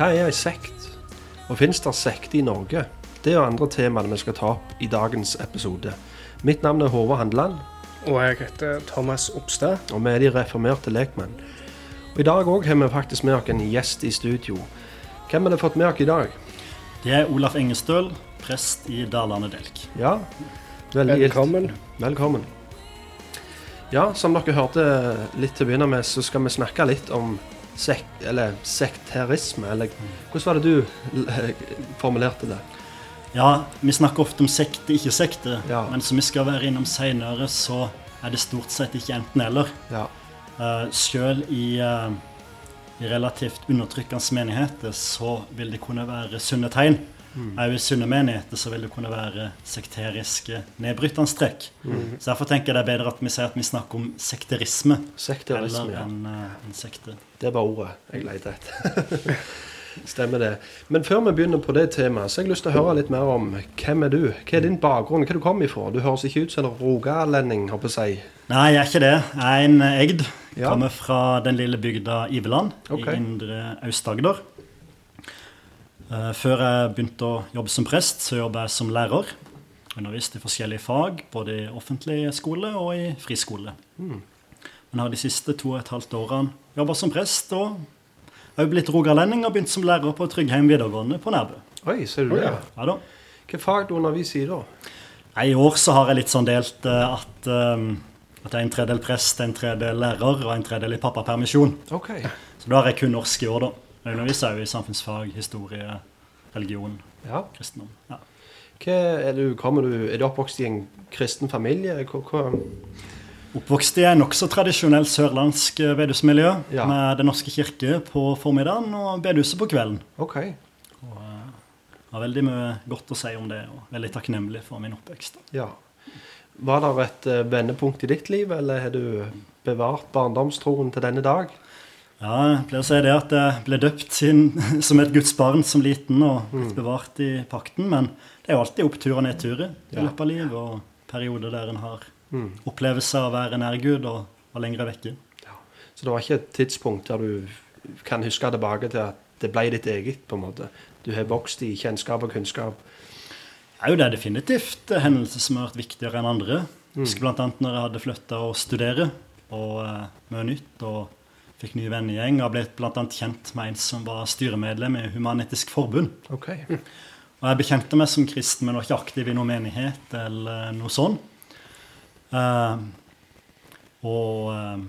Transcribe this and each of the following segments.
Hva er ei sekt? Og finnes det sekter i Norge? Det er andre temaene vi skal ta opp i dagens episode. Mitt navn er Håvard Handeland, Og jeg heter Thomas Opstad. og vi er de reformerte lekmenn. Og I dag òg har vi faktisk med oss en gjest i studio. Hvem har vi fått med oss i dag? Det er Olaf Engestøl, prest i Dalane Delk. Ja, veldig Velkommen. Velkommen. Velkommen. Ja, som dere hørte litt til å begynne med, så skal vi snakke litt om sek eller sekterisme. Eller hvordan var det du eh, formulerte det? Ja, vi snakker ofte om sekte, ikke sekte, Ja. men som vi skal være innom seinere, så er det stort sett ikke enten-eller. Ja. Uh, Sjøl i, uh, i relativt undertrykkende menigheter så vil det kunne være sunne tegn. Mm. Òg i sunne menigheter så vil det kunne være sekteriske nedbrytende trekk. Så Derfor tenker jeg det er bedre at vi sier at vi snakker om sekterisme Sekterisme, eller ja. en, eh, en sekte. Det var ordet jeg lette etter. Stemmer det. Men før vi begynner på det temaet, så har jeg lyst til å høre litt mer om hvem er du? Hva er din bakgrunn? Hva du kommer ifra? Du høres ikke ut som en rogalending, håper jeg. Nei, jeg er ikke det. Jeg er en egd. Ja. Kommer fra den lille bygda Iveland okay. i indre Aust-Agder. Eh, Før jeg begynte å jobbe som prest, så jobba jeg som lærer. Undervist i forskjellige fag, både i offentlig skole og i friskole. Mm. Men har de siste to og et halvt årene jobba som prest og òg blitt rogalending og begynt som lærer på Tryggheim videregående på Nærbø. Oi, ser du det? ja. Ja da. Hvilke fag du underviser i da? I år så har jeg litt sånn delt eh, at, eh, at jeg er en tredel prest, en tredel lærer og en tredel i pappapermisjon. Ok. Så da har jeg kun norsk i år, da. Jeg underviser jo i samfunnsfag, historie, religion, Ja. kristendom. Ja. Er, du, kommer du, er du oppvokst i en kristen familie? Hva, hva? Oppvokst i en nokså tradisjonell sørlandsk bedusmiljø bedehusmiljø Ja. med Den norske kirke på formiddagen og bedehuset på kvelden. Ok. Og uh, har veldig mye godt å si om det, og veldig takknemlig for min oppvekst. Ja. Var det et eh, vendepunkt i ditt liv, eller har du bevart barndomstroen til denne dag? Ja, jeg pleier å si det at jeg ble døpt sin, som et Guds barn som liten og blitt bevart i pakten, men det er jo alltid opptur og nedturer i Ja. løpet av livet, og perioder der en har Mm. opplevelse av å være nær Gud og var lengre vekke. Så det var ikke et tidspunkt der du kan huske tilbake til at det ble ditt eget, på en måte. Du har vokst i kjennskap og kunnskap. Det er jo det definitivt hendelser som har vært viktigere enn andre. Jeg husker blant annet når jeg hadde flytta og studere, og eh, mye nytt, og fikk ny vennegjeng, og ble annet kjent med en som var styremedlem i Human-Etisk Forbund. Okay. Og jeg bekjente meg som kristen, men var ikke aktiv i noen menighet eller noe sånt. Uh, og uh,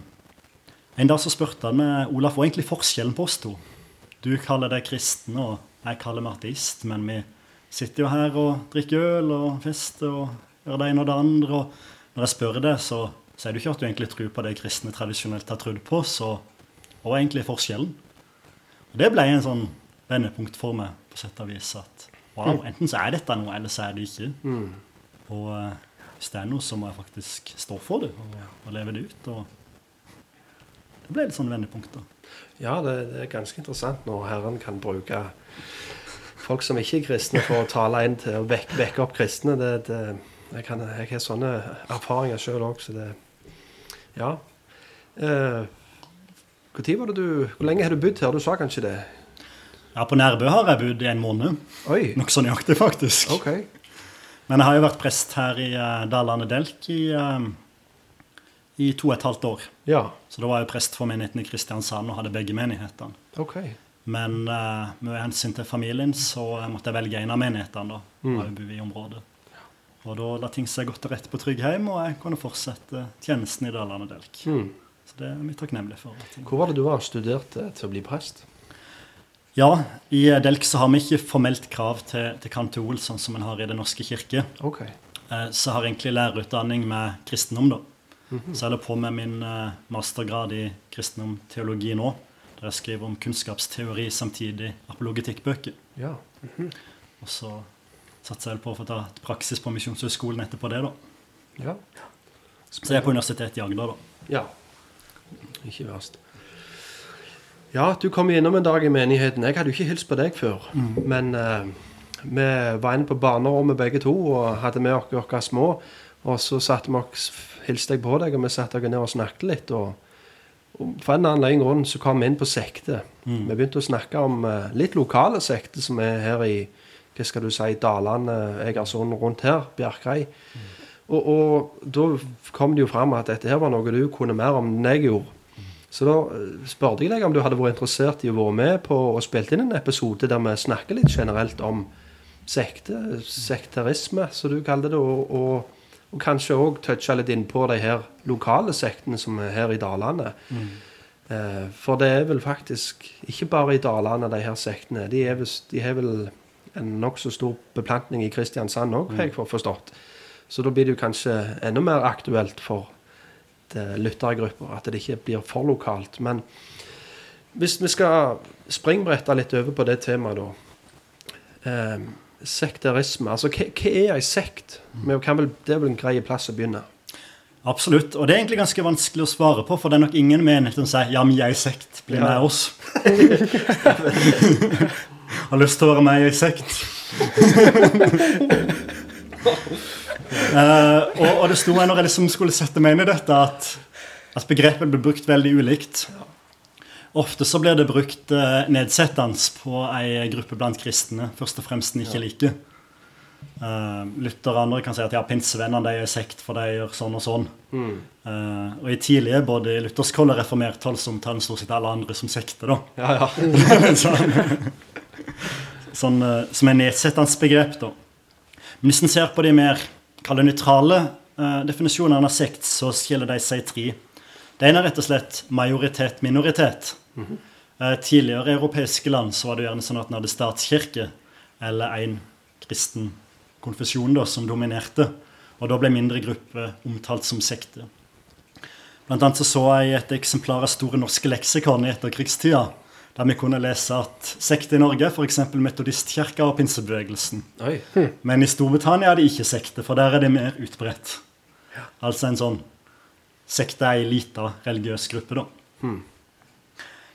en dag så spurte han meg Olaf, hva er egentlig forskjellen på oss to? Du kaller deg kristen, og jeg kaller meg ateist, men vi sitter jo her og drikker øl og fester og gjør det ene og det andre. Og når jeg spør deg, så sier du ikke at du egentlig tror på det kristne tradisjonelt har trodd på, så hva er egentlig forskjellen? Og det ble en sånn vendepunkt for meg, på sett og vis. At wow, enten så er dette noe, eller så er det ikke. Mm. Og eh, hvis det er noe, så må jeg faktisk stå for det og, og leve det ut. Og det ble litt sånn vendepunkt, da. Ja, det, det er ganske interessant når Herren kan bruke folk som ikke er kristne, for å tale inn til å vekke, vekke opp kristne. Det, det, jeg, kan, jeg har sånne erfaringer sjøl òg, så det Ja. Eh, hvor, du, hvor lenge har du bodd her? Du sa kanskje det? Ja, på Nærbø har jeg bodd i en måned. Oi. Nokså nøyaktig, faktisk. Ok. Men jeg har jo vært prest her i uh, Dalane Delk i, uh, i to og et halvt år. Ja. Så da var jeg prest for menigheten i Kristiansand og hadde begge menighetene. Ok. Men uh, med hensyn til familien så måtte jeg velge en av menighetene. da, Mm. og bo i området. Og da la ting seg godt til rette på Tryggheim, og jeg kunne fortsette tjenesten i Dalane Delk. Mm. Så det er vi takknemlige for. Hvor var det du var studert studerte til å bli prest? Ja, i eh, Delk så har vi ikke formelt krav til, til kantol, sånn som en har i Den norske kirke. Ok. Så Så jeg har egentlig lærerutdanning med kristendom, da. Så jeg holder på med min eh, mastergrad i kristendom-teologi nå. Der jeg skriver om kunnskapsteori samtidig apologetikkbøker. Ja. Og så satser jeg på å få ta praksis på Misjonshøgskolen etterpå det, da. Ja. Så jeg er på Universitetet i Agder, da. Ja. Ikke verst. Ja, du kom innom en dag i menigheten. Jeg hadde jo ikke hilst på deg før. Men uh, vi var inne på barnerommet begge to og hadde med oss våre små. Og så satte vi hilste jeg på deg, og vi satte oss ned og snakket litt. Og, for en eller annen grunn så kom vi inn på sekte. Vi begynte å snakke om uh, litt lokale sekter som er her i hva skal du si, Dalane, Egersund, rundt her, Bjerkreim. Og, og da kom det jo fram at dette her var noe du kunne mer om enn jeg gjorde. Så da eh, spurte jeg deg om du hadde vært interessert i å være med på og spilt inn en episode der vi snakker litt generelt om sekte, sekterisme, som du kaller det, og, og, og kanskje òg touche litt innpå de her lokale sektene som er her i Dalane. Eh, for det er vel faktisk ikke bare i Dalane, de her sektene. De, er de har vel en nokså stor beplantning i Kristiansand òg, har jeg for- forstått. Så da blir det jo kanskje enda mer aktuelt for det lyttergrupper, at det ikke blir for lokalt. Men hvis vi skal springbrette litt over på det temaet, da. Eh, sekterisme. Altså, hva, hva er ei sekt? Mm. vel, det er vel en grei plass å begynne. Absolutt. Og det er egentlig ganske vanskelig å svare på, for det er nok ingen menighet som sier 'ja, men jeg er sekt, bli Ja. med oss'. Har lyst til å være med i ei sekt. Eh, og, og det sto meg når jeg liksom skulle sette meg inn i dette, at, at begrepet ble brukt veldig ulikt. Ofte så blir det brukt eh, nedsettende på ei gruppe blant kristne, først og fremst en ikke liker. Uh, Luther og andre kan si at ja, pinsevennene de er sekt, for de gjør sånn og sånn. Eh, og i tidlige, både i luthersk og reformert hold, så omtaler stort sett alle andre som sekter. da. Ja, ja. sånn, sånn, uh, som er nedsettende begrep, da. Men hvis en ser på de mer kall det nøytrale eh, definisjonene av sekt, så skiller de seg i tre. Det ene er rett og slett majoritet-minoritet. Eh, tidligere i europeiske land så var det gjerne sånn at en hadde statskirke eller en kristen konfesjon da, som dominerte. Og da ble mindre grupper omtalt som sekte. Blant annet så, så jeg et eksemplar av Store norske leksikon i etterkrigstida, der vi kunne lese at sekter i Norge, f.eks. metodistkirka og pinsebevegelsen. Oi. Men i Storbritannia er det ikke sekter, for der er det mer utbredt. Altså en sånn sekte er ei lita religiøs gruppe, da.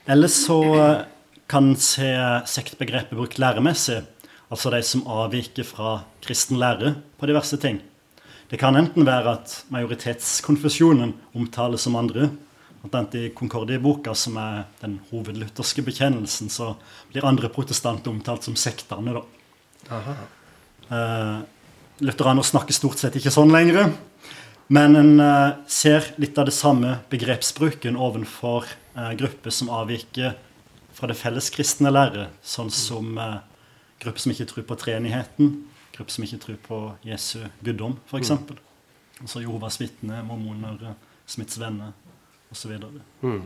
Ellers så eh, kan se sektbegrepet brukt læremessig, altså de som avviker fra kristen lære på diverse ting. Det kan enten være at majoritetskonfesjonen omtales som andre. Blant i Concordie-boka, som er den hovedlutherske bekjennelsen, så blir andre protestanter omtalt som sekterne. da. Eh, Lutheraner snakker stort sett ikke sånn lenger. Men en uh, ser litt av det samme begrepsbruken overfor uh, grupper som avviker fra det felleskristne lære, sånn som uh, grupper som ikke tror på treenigheten, grupper som ikke tror på Jesu guddom, f.eks. eksempel Altså Jehovas vitner, mormoner, eh, Smiths venner osv. Mm.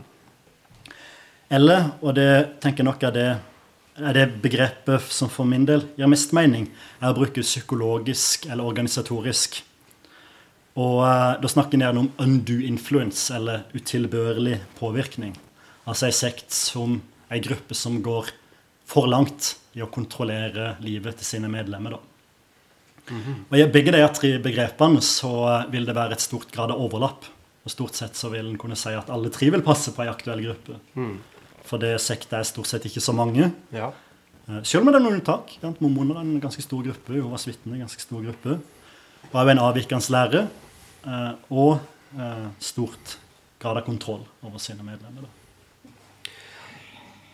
Eller, og det tenker jeg nok er det, er det begrepet som for min del gir mest mening, er å bruke psykologisk eller organisatorisk. Og eh, da snakker en gjerne om undue influence, eller utilbørlig påvirkning. Altså ei sekt som ei gruppe som går for langt i å kontrollere livet til sine medlemmer. da. Og I begge de tre begrepene så eh, vil det være et stort grad av overlapp. Og Stort sett så vil en kunne si at alle tre vil passe på ei aktuell gruppe. For det sekta er stort sett ikke så mange. Ja. Eh, Selv om det er noen unntak. Mormoner er en ganske stor gruppe. Jehovas vitner er en ganske stor gruppe. Og også en avvikende lære. eh, Og eh, stort grad av kontroll over sine medlemmer.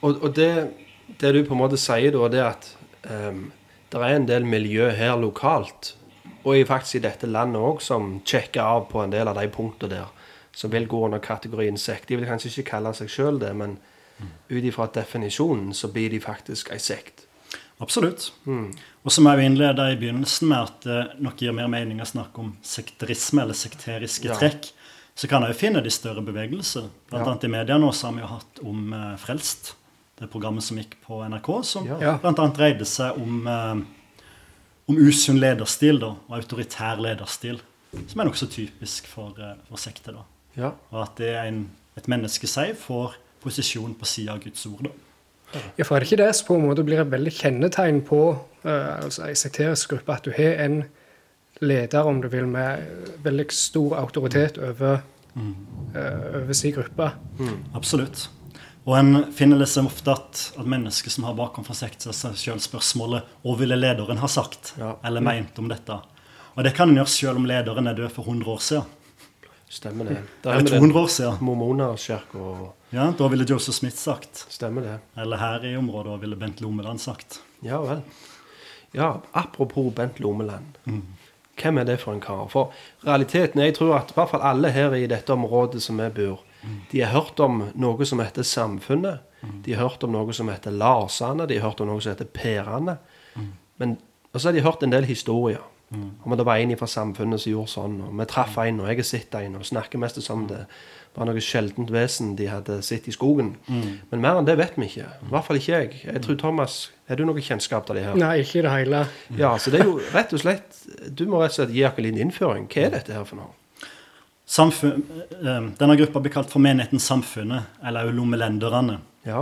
Og, og det, det du på en måte sier da, det er at um, det er en del miljø her lokalt, og faktisk i dette landet òg, som sjekker av på en del av de punktene der, som vil gå under kategorien sekt. De vil kanskje ikke kalle seg sjøl det, men ut ifra definisjonen så blir de faktisk ei sekt. Absolutt. Og som jeg innleda i begynnelsen med at det nok gir mer mening å snakke om sekterisme eller sekteriske Ja. trekk, så kan jeg jo finne de større bevegelser. Blant Ja. annet i media nå så har vi jo hatt om eh, Frelst, det programmet som gikk på NRK, som Ja. Ja. blant annet dreide seg om, eh, om usunn lederstil da, og autoritær lederstil, som er nokså typisk for, eh, for sekter. da. Ja. Og at det er en, et menneske seg får posisjon på sida av Guds ord. da. Ja, for er det ikke det som på en måte blir et veldig kjennetegn på uh, altså en sekterisk gruppe, at du har en leder, om du vil, med veldig stor autoritet over, eh, over sin gruppe? Absolutt. Og en finner liksom ofte at, at mennesker som har bakom fra sekt seg selv spørsmålet hva ville lederen ha sagt Ja. eller meint om dette. Og det kan en gjøre selv om lederen er død for 100 år siden. Stemmer det. Det er 200 år siden. Mormonerkirka og Ja, Da ville Joseph Smith sagt. Stemmer det. Eller her i området ville Bent Lomeland sagt. Ja vel. Ja, apropos Bent Lomeland. Hvem er det for en kar? For realiteten er, jeg tror at i hvert fall alle her i dette området som vi bor, de har hørt om noe som heter Samfunnet. De har hørt om noe som heter Larsane. De har hørt om noe som heter Perane. Men, og så har de hørt en del historier. Om at det var en fra Samfunnet som gjorde sånn. Og vi traff en, og jeg har sett en, og snakker mest som det var noe sjeldent vesen de hadde sett i skogen. Men mer enn det vet vi ikke. I hvert fall ikke jeg. Jeg tror Thomas, Har du noe kjennskap til det her? Nei, ikke i det hele. Ja, så det er jo rett og slett Du må rett og slett gi oss en liten innføring. Hva er dette her for noe? Samfunn, eh, denne gruppa blir kalt for Menigheten Samfunnet, eller Lommelenderne. Ja.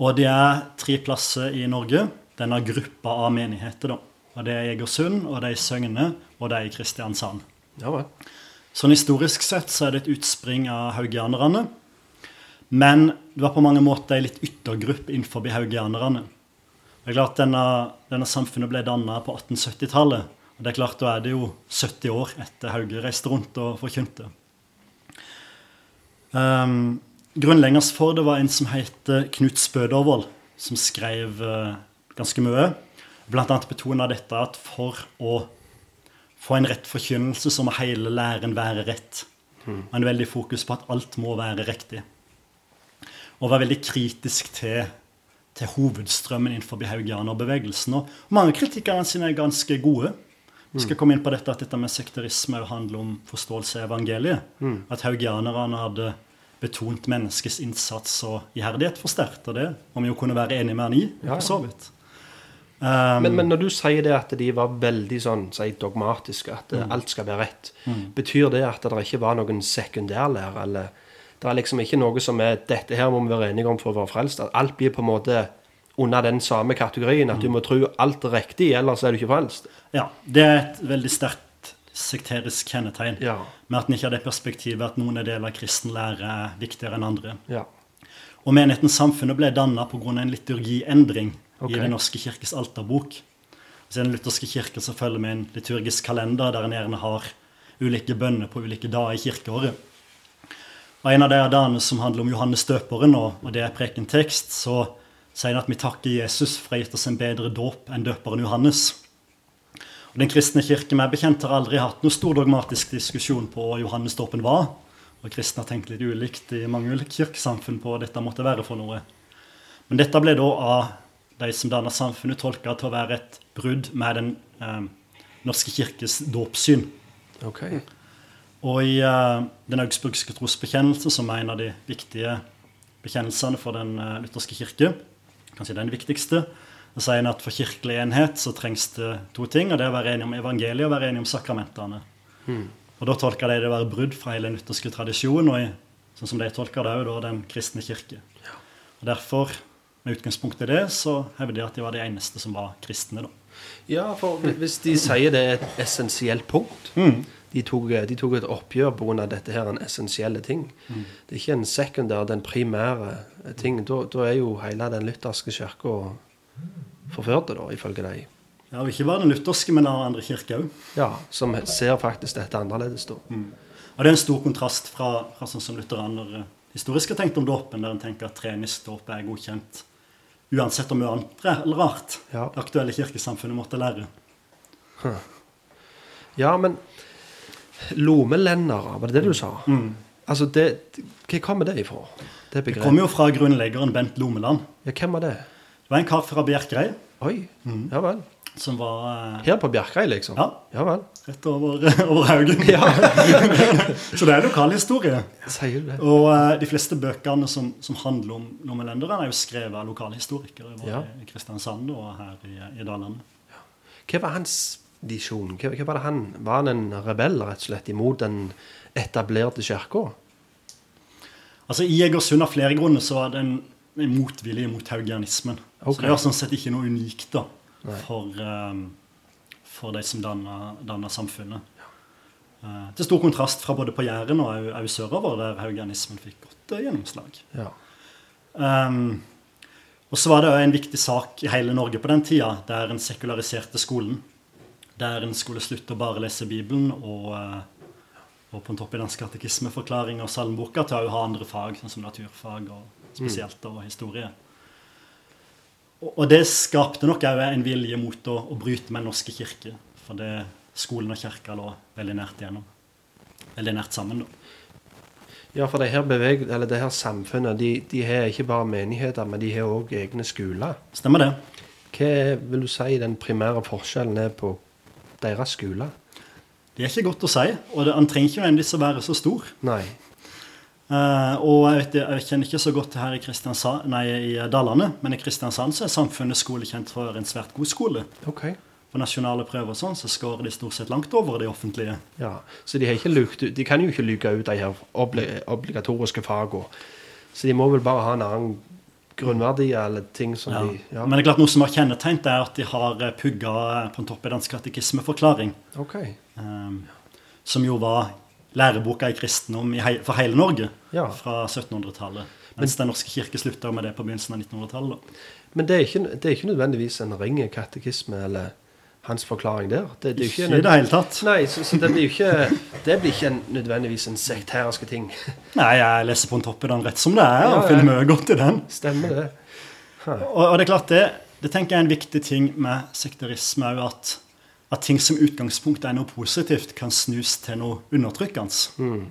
Og det er tre plasser i Norge, denne gruppa av menigheter. da. Og Det er Egersund, og det er Søgne, og det er Kristiansand. Ja vel. Sånn Historisk sett så er det et utspring av haugianerne. Men det var på mange måter en litt yttergruppe innenfor haugianerne. Det er klart denne, denne samfunnet ble danna på 1870-tallet. Og det er klart, Da er det jo 70 år etter Hauge reiste rundt og forkynte. Um, grunnleggers for det var en som het Knut Spødervold, som skrev uh, ganske mye. Blant annet betona dette at for å få en rett forkynnelse, så må hele læren være rett. Og en veldig fokus på at alt må være riktig. Og var veldig kritisk til, til hovedstrømmen innenfor haugianerbevegelsen. Og mange kritikkerne sine er ganske gode. Vi skal komme inn på dette at dette med sekterisme handler om forståelse av evangeliet. At haugianerne hadde betont menneskets innsats og iherdighet for sterkt. Og det må vi jo kunne være enig med han i. Ja, ja. for så vidt. Um, Men, men når du sier det at de var veldig sånn, si, dogmatiske, at mm. alt skal være rett, betyr det at det ikke var noen sekundærlærer? Eller det er liksom ikke noe som er 'dette her må vi være enige om for å være frelst'? At alt blir på en måte under den samme kategorien? At du må tro alt er riktig, ellers er du ikke frelst? Ja, det er et veldig sterkt sekterisk kjennetegn. Ja. Med at en ikke har det perspektivet at noen deler av kristen lære er viktigere enn andre. Ja. Og menighetens Samfunnet ble danna pga. en liturgiendring Ok. i Den norske kirkes alterbok. Så I Den lutherske kirke så følger vi en liturgisk kalender der en gjerne har ulike bønner på ulike dager i kirkeåret. Og En av de dagene som handler om Johannes døperen, og, det er prekentekst, så sier han at vi takker Jesus for å ha gitt oss en bedre dåp enn døperen Johannes. Og Den kristne kirke meg bekjent har aldri hatt noe stor dogmatisk diskusjon på hva Johannesdåpen var. Og kristne har tenkt litt ulikt i mange ulike kirkesamfunn på hva dette måtte være for noe. Men dette ble da av de som danner samfunnet, tolka til å være et brudd med Den eh, norske kirkes dåpssyn. Okay. Og i eh, Den augsburgske trosbekjennelse, som er en av de viktige bekjennelsene for den eh, lutherske kirke, kanskje den viktigste, da sier en at for kirkelig enhet så trengs det to ting. og Det er å være enig om evangeliet og være enig om sakramentene. Og Da tolker de det å være brudd fra hele den lutherske tradisjon, og i, sånn som de tolker det, også da den kristne kirke. Og Derfor, med utgangspunkt i det, så hevder de at de var de eneste som var kristne. da. Ja, for hvis de sier det er et essensielt punkt de, tok, de tok et oppgjør pga. dette her en essensielle ting. Det er ikke en sekundær, den primære ting. Da, da er jo hele den lutherske kirka forført, da, ifølge dem. Ja, og Ikke bare den lutherske, men den andre kirka òg. Ja, som ser faktisk dette annerledes, da. Og det er en stor kontrast fra, fra sånn som lutheraner eh, historisk har tenkt om dåpen, der en tenker at treningsdåp er godkjent uansett om vi annet eller rart Ja. det aktuelle kirkesamfunnet måtte lære. Ja, men lomelendere, var det det du sa? Altså, det, Hva kommer det ifra? Det Det kommer jo fra grunnleggeren Bent Lomeland. Ja, hvem var det? Det var en kar fra Bjerkreim Oi. Ja vel. Som var eh, Her på Bjerkreim, liksom? Ja. Ja vel. rett over, over Haugen. Ja, Så det er lokalhistorie. sier du det? Og uh, de fleste bøkene som, som handler om lomelenderne, er jo skrevet av lokalhistorikere både Ja. i Kristiansand og her i, i Dalane. Hva var hans visjon? Hva, hva var det han Var han en rebell, rett og slett, imot den etablerte kirka? Altså I Egersund av flere grunner så var det en, en motvilje mot haugianismen. Okay. Så det var sånn sett ikke noe unikt da for, um, for de som danner, samfunnet. Eh, til stor kontrast fra både på Jæren og òg sørover, der haugianismen fikk godt eh, gjennomslag. Ja. Um, og så var det en viktig sak i hele Norge på den tida, der en sekulariserte skolen. Der en skulle slutte å bare lese Bibelen og, eh, Og på en topp i dansk katekismeforklaring og salmeboka til å ha andre fag, sånn som naturfag og spesielt og historie. Og, det skapte nok òg en vilje mot å, å bryte med Den norske kirke. For det, skolen og kirka lå veldig nært igjennom. Veldig nært sammen, da. Ja, for det her, beveg, eller det her samfunnet de, de har ikke bare menigheter, men de har òg egne skoler. Stemmer det. Hva vil du si den primære forskjellen er på deres skoler? Det er ikke godt å si, og det, han trenger ikke nødvendigvis å være så stor. Nei. Eh, og jeg, vet, jeg kjenner ikke så godt her i, Kristiansand, nei, i Dalane, men i Kristiansand så er Samfunnet skole kjent for en svært god skole. Okay. På nasjonale prøver og sånn, så skårer de stort sett langt over de offentlige. Ja, Så de, lukt, de kan jo ikke luke ut de her obligatoriske fagene. Så de må vel bare ha en annen grunnverdi eller ting som Ja. de Ja, Men det er klart noe som har kjennetegnet, er at de har eh, pugga eh, på en topp i dansk katekismeforklaring, Okay. Um, som jo var læreboka i kristendom i hei, for hele Norge Ja. fra 1700-tallet. Mens Den norske kirke slutta med det på begynnelsen av 1900-tallet. Men det er, ikke, det er ikke nødvendigvis en ring katekisme eller hans forklaring der. Det, det Ikke i det hele tatt. Nei, så, så det blir jo ikke Det blir ikke en, nødvendigvis en sekteriske ting. Nei, jeg leser på en topp i den rett som det er, og ja. finner mye godt i den. Stemmer det? Og, og det er klart det, det tenker jeg er en viktig ting med sekterisme òg, at, at ting som utgangspunkt er noe positivt, kan snus til noe undertrykkende. Mm.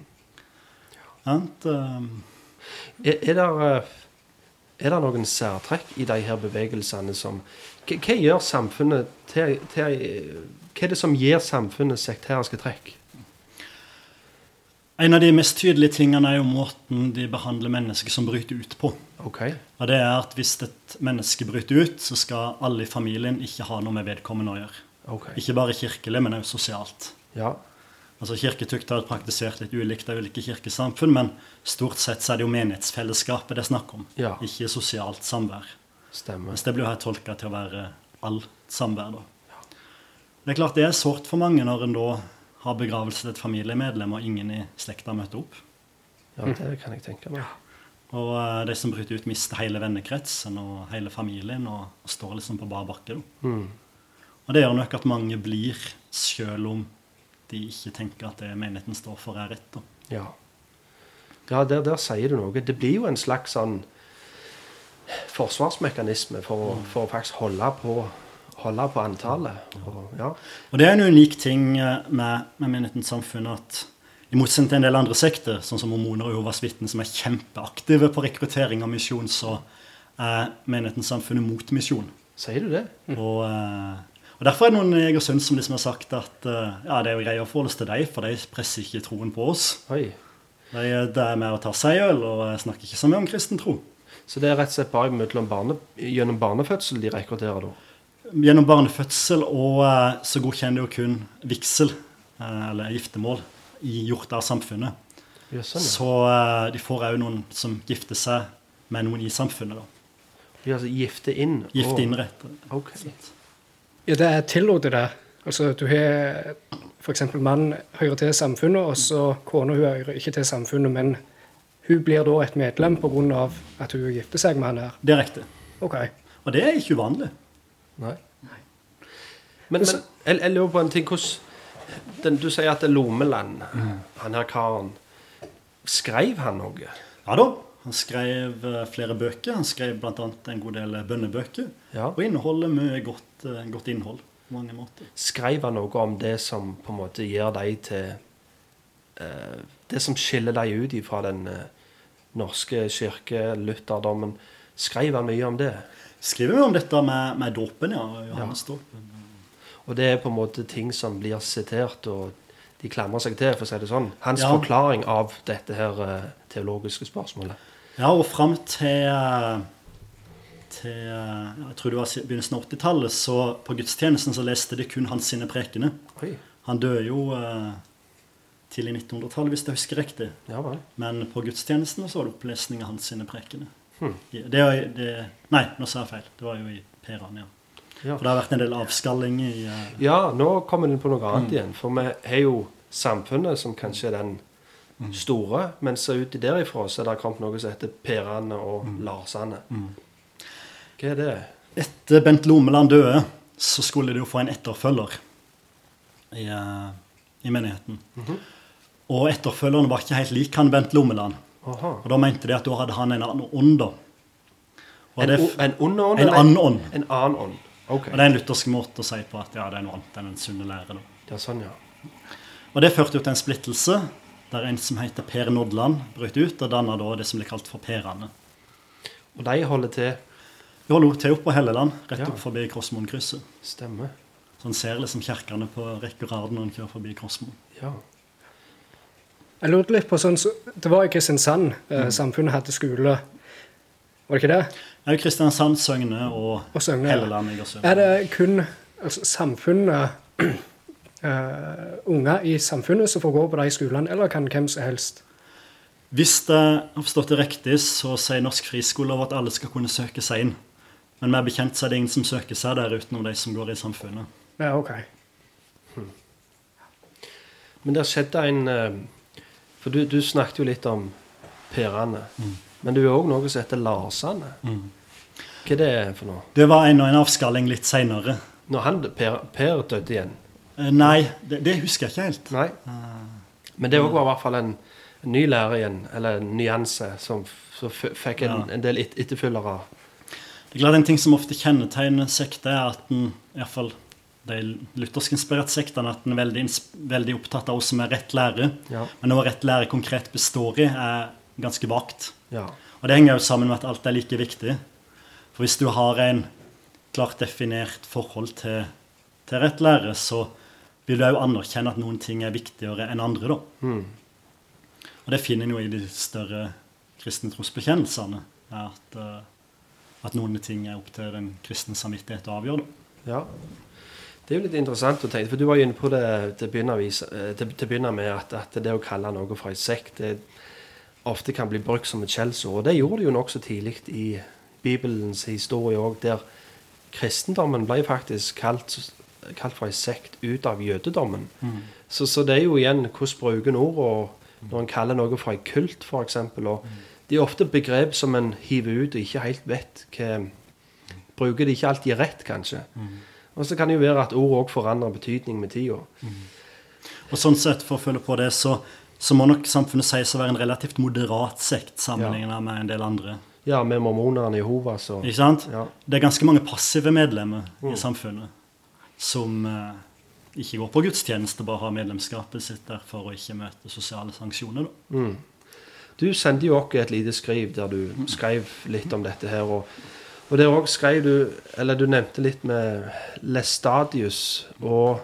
And, Um, Er, er, der, er det noen særtrekk i de her bevegelsene som Hva, hva gjør samfunnet til, til Hva er det som gir samfunnet sekteriske trekk? en av de mest tydelige tingene er jo måten de behandler mennesker som bryter ut på. Okay. Og det er at Hvis et menneske bryter ut, så skal alle i familien ikke ha noe med vedkommende å gjøre. Ok. Ikke bare kirkelig, men også sosialt. Ja. Altså Kirketukt har praktisert litt ulikt av ulike kirkesamfunn, men stort sett så er det jo menighetsfellesskapet det er snakk om, Ja. ikke sosialt samvær. Stemmer. Mens det blir jo her tolka til å være alt samvær. da. Ja. Det er klart det er sårt for mange når en da har begravelse til et familiemedlem, og ingen i slekta møter opp. Ja, det kan jeg tenke meg. Og uh, de som bryter ut, mister hele vennekretsen og hele familien og, og står liksom på bar bakke. da. Mm. Og det gjør nok at mange blir, selv om de ikke tenker at det menigheten står for, er rett. da. Ja. Ja, der, der sier du noe. Det blir jo en slags sånn forsvarsmekanisme for, å- for å faktisk holde på, holde på antallet. Og, ja. Og det er en unik ting eh, med, med menighetens samfunn at i motsetning til en del andre sekter, sånn som mormoner og Jehovas vitner, som er kjempeaktive på rekruttering av misjon, så er menighetens samfunn mot misjon. Sier du det? Og, eh, og derfor er det noen i Egersund som liksom har sagt at uh, ja, det er jo greit å forholde seg til deg, for de presser ikke troen på oss. Oi. De, det er med å ta seg øl, og jeg snakker ikke så mye om kristen tro. Så det er rett og slett bare barne, gjennom barnefødsel de rekrutterer, da? Gjennom barnefødsel og uh, så godkjenner de jo kun vigsel, uh, eller giftermål, i, gjort av samfunnet. Sånn, ja. Så eh, de får òg noen som gifter seg med noen i samfunnet. da. De altså gifte inn? Gifte inn rett. Ok. Ja, det er tillatt, det. Altså, du har f.eks. mann hører til samfunnet, og så kona hun hører ikke til samfunnet, men hun blir da et medlem pga. at hun gifter seg med han her. Det er riktig. OK. Og det er ikke uvanlig. Nei. Men, men jeg, jeg lurer på en ting. Hvordan den, Du sier at det er Lomeland, han her karen. Skrev han noe? Ja da. Han skrev eh, flere bøker. Han skrev bl.a. en god del bønnebøker. Ja. Og inneholder mye godt, eh, godt innhold på mange måter. Skrev han noe om det som på en måte gjør deg til eh, Det som skiller deg ut fra den eh, norske lutherdommen. Skrev han mye om det? Skriver mye om dette med, med dåpen, ja. Johannesdåpen. Og det er på en måte ting som blir sitert, og de klamrer seg til, for å si det sånn. Hans Ja. forklaring av dette her eh, teologiske spørsmålet. Ja, og fram til, til jeg tror det var begynnelsen av 80-tallet, så på gudstjenesten så leste de kun hans sine prekener. Oi. Han døde jo eh, tidlig 1900-tallet, hvis jeg husker riktig. Ja. Men på gudstjenesten så var det opplesning av hans sine prekener. Hmm. Det, det, nei, nå sa jeg feil. Det var jo i Peran, ja. Ja. For det har vært en del avskalling i uh... ja, nå kommer det inn på noe annet igjen. For vi har jo samfunnet som kanskje er den store, men så uti derifra så er det kommet noe som heter Perane og Larsane. Hva er det? Etter Bent Lomeland døde, så skulle de jo få en etterfølger i, eh, i menigheten. Og etterfølgeren var ikke helt lik han Bent Lommeland. Aha. Og da mente de at da hadde han en annen ånd, da. En, en ond ånd? en annen ånd. En annen ånd. Okay. Og det er en luthersk måte å si på at ja, det er noe annet enn en sunne lære. da. Ja, sånn, ja. Og det førte jo til en splittelse, der en som heter Per Nodland, brøt ut og danna da det som ble kalt for Perane. Og de holder til De holder til oppe på Helleland, rett Ja. opp forbi Krossmoen-krysset. Stemmer. Så en ser liksom kirkene på rekke og rad når en kjører forbi Krossmoen. Ja. Jeg lurte litt på sånn, Det var i Kristiansand eh, samfunnet hadde skole. Var det ikke det? Jo Kristiansand, Søgne og Og Søgne. Helleland. Er det kun altså, samfunnet eh, Unger i samfunnet som får gå på de skolene, eller kan hvem som helst? Hvis det har forstått det riktig, så sier Norsk friskolelov at alle skal kunne søke seg inn. Men mer bekjent så er det ingen som søker seg der utenom de som går i samfunnet. Ja, OK. Men det skjedde en eh, For du, du snakket jo litt om perene. Men det er òg noe som heter lasene. Hva er det for noe? Det var en og en avskalling litt seinere. Når han, per, per døde igjen? Nei, det, det husker jeg ikke helt. Nei. Men det òg var i hvert fall en, en ny lærer igjen, eller en nyanse, som så f fikk en, Ja. en del et, etterfølgere. Det er klart En ting som ofte kjennetegner sekter, er at den, i hvert fall de luthersk-inspirerte sektene, at den er veldig, veldig opptatt av hva som er rett lære. Ja. Men hva rett lære konkret består i, er ganske vagt. Ja. Og det henger jo sammen med at alt er like viktig. For hvis du har en klart definert forhold til, til rett lære, så vil du òg anerkjenne at noen ting er viktigere enn andre, da. Mm. Og det finner en jo i de større kristne trosbekjennelsene. At, eh, at noen ting er opp til den kristne samvittighet å avgjøre. Da. ja. Det er jo litt interessant å tenke, for du var jo inne på det til å begynne, vis- eh, å begynne med, at, at det å kalle noe for en sekt det ofte kan bli brukt som et skjellsord. Og det gjorde det jo nokså tidlig i Bibelens historie òg, der kristendommen ble faktisk kalt, kalt for en sekt ut av jødedommen. Så, så det er jo igjen hvordan bruker en ord, og når en kaller noe for en kult, f.eks. Og Det er ofte begrep som en hiver ut og ikke helt vet hva Bruker de ikke alltid rett, kanskje. Og så kan det jo være at ord òg forandrer betydning med tida. Og sånn sett, for å følge på det, så, så må nok samfunnet sies å være en relativt moderat sekt sammenlignet med en del andre. Ja, med mormonerne i Hovas så Ikke sant? Ja. Det er ganske mange passive medlemmer i samfunnet som eh, ikke går på gudstjeneste, bare har medlemskapet sitt der for å ikke møte sosiale sanksjoner. Mm. Du sendte jo oss et lite skriv der du skrev litt om dette her. Og, og der òg skrev du Eller du nevnte litt med Lestadius og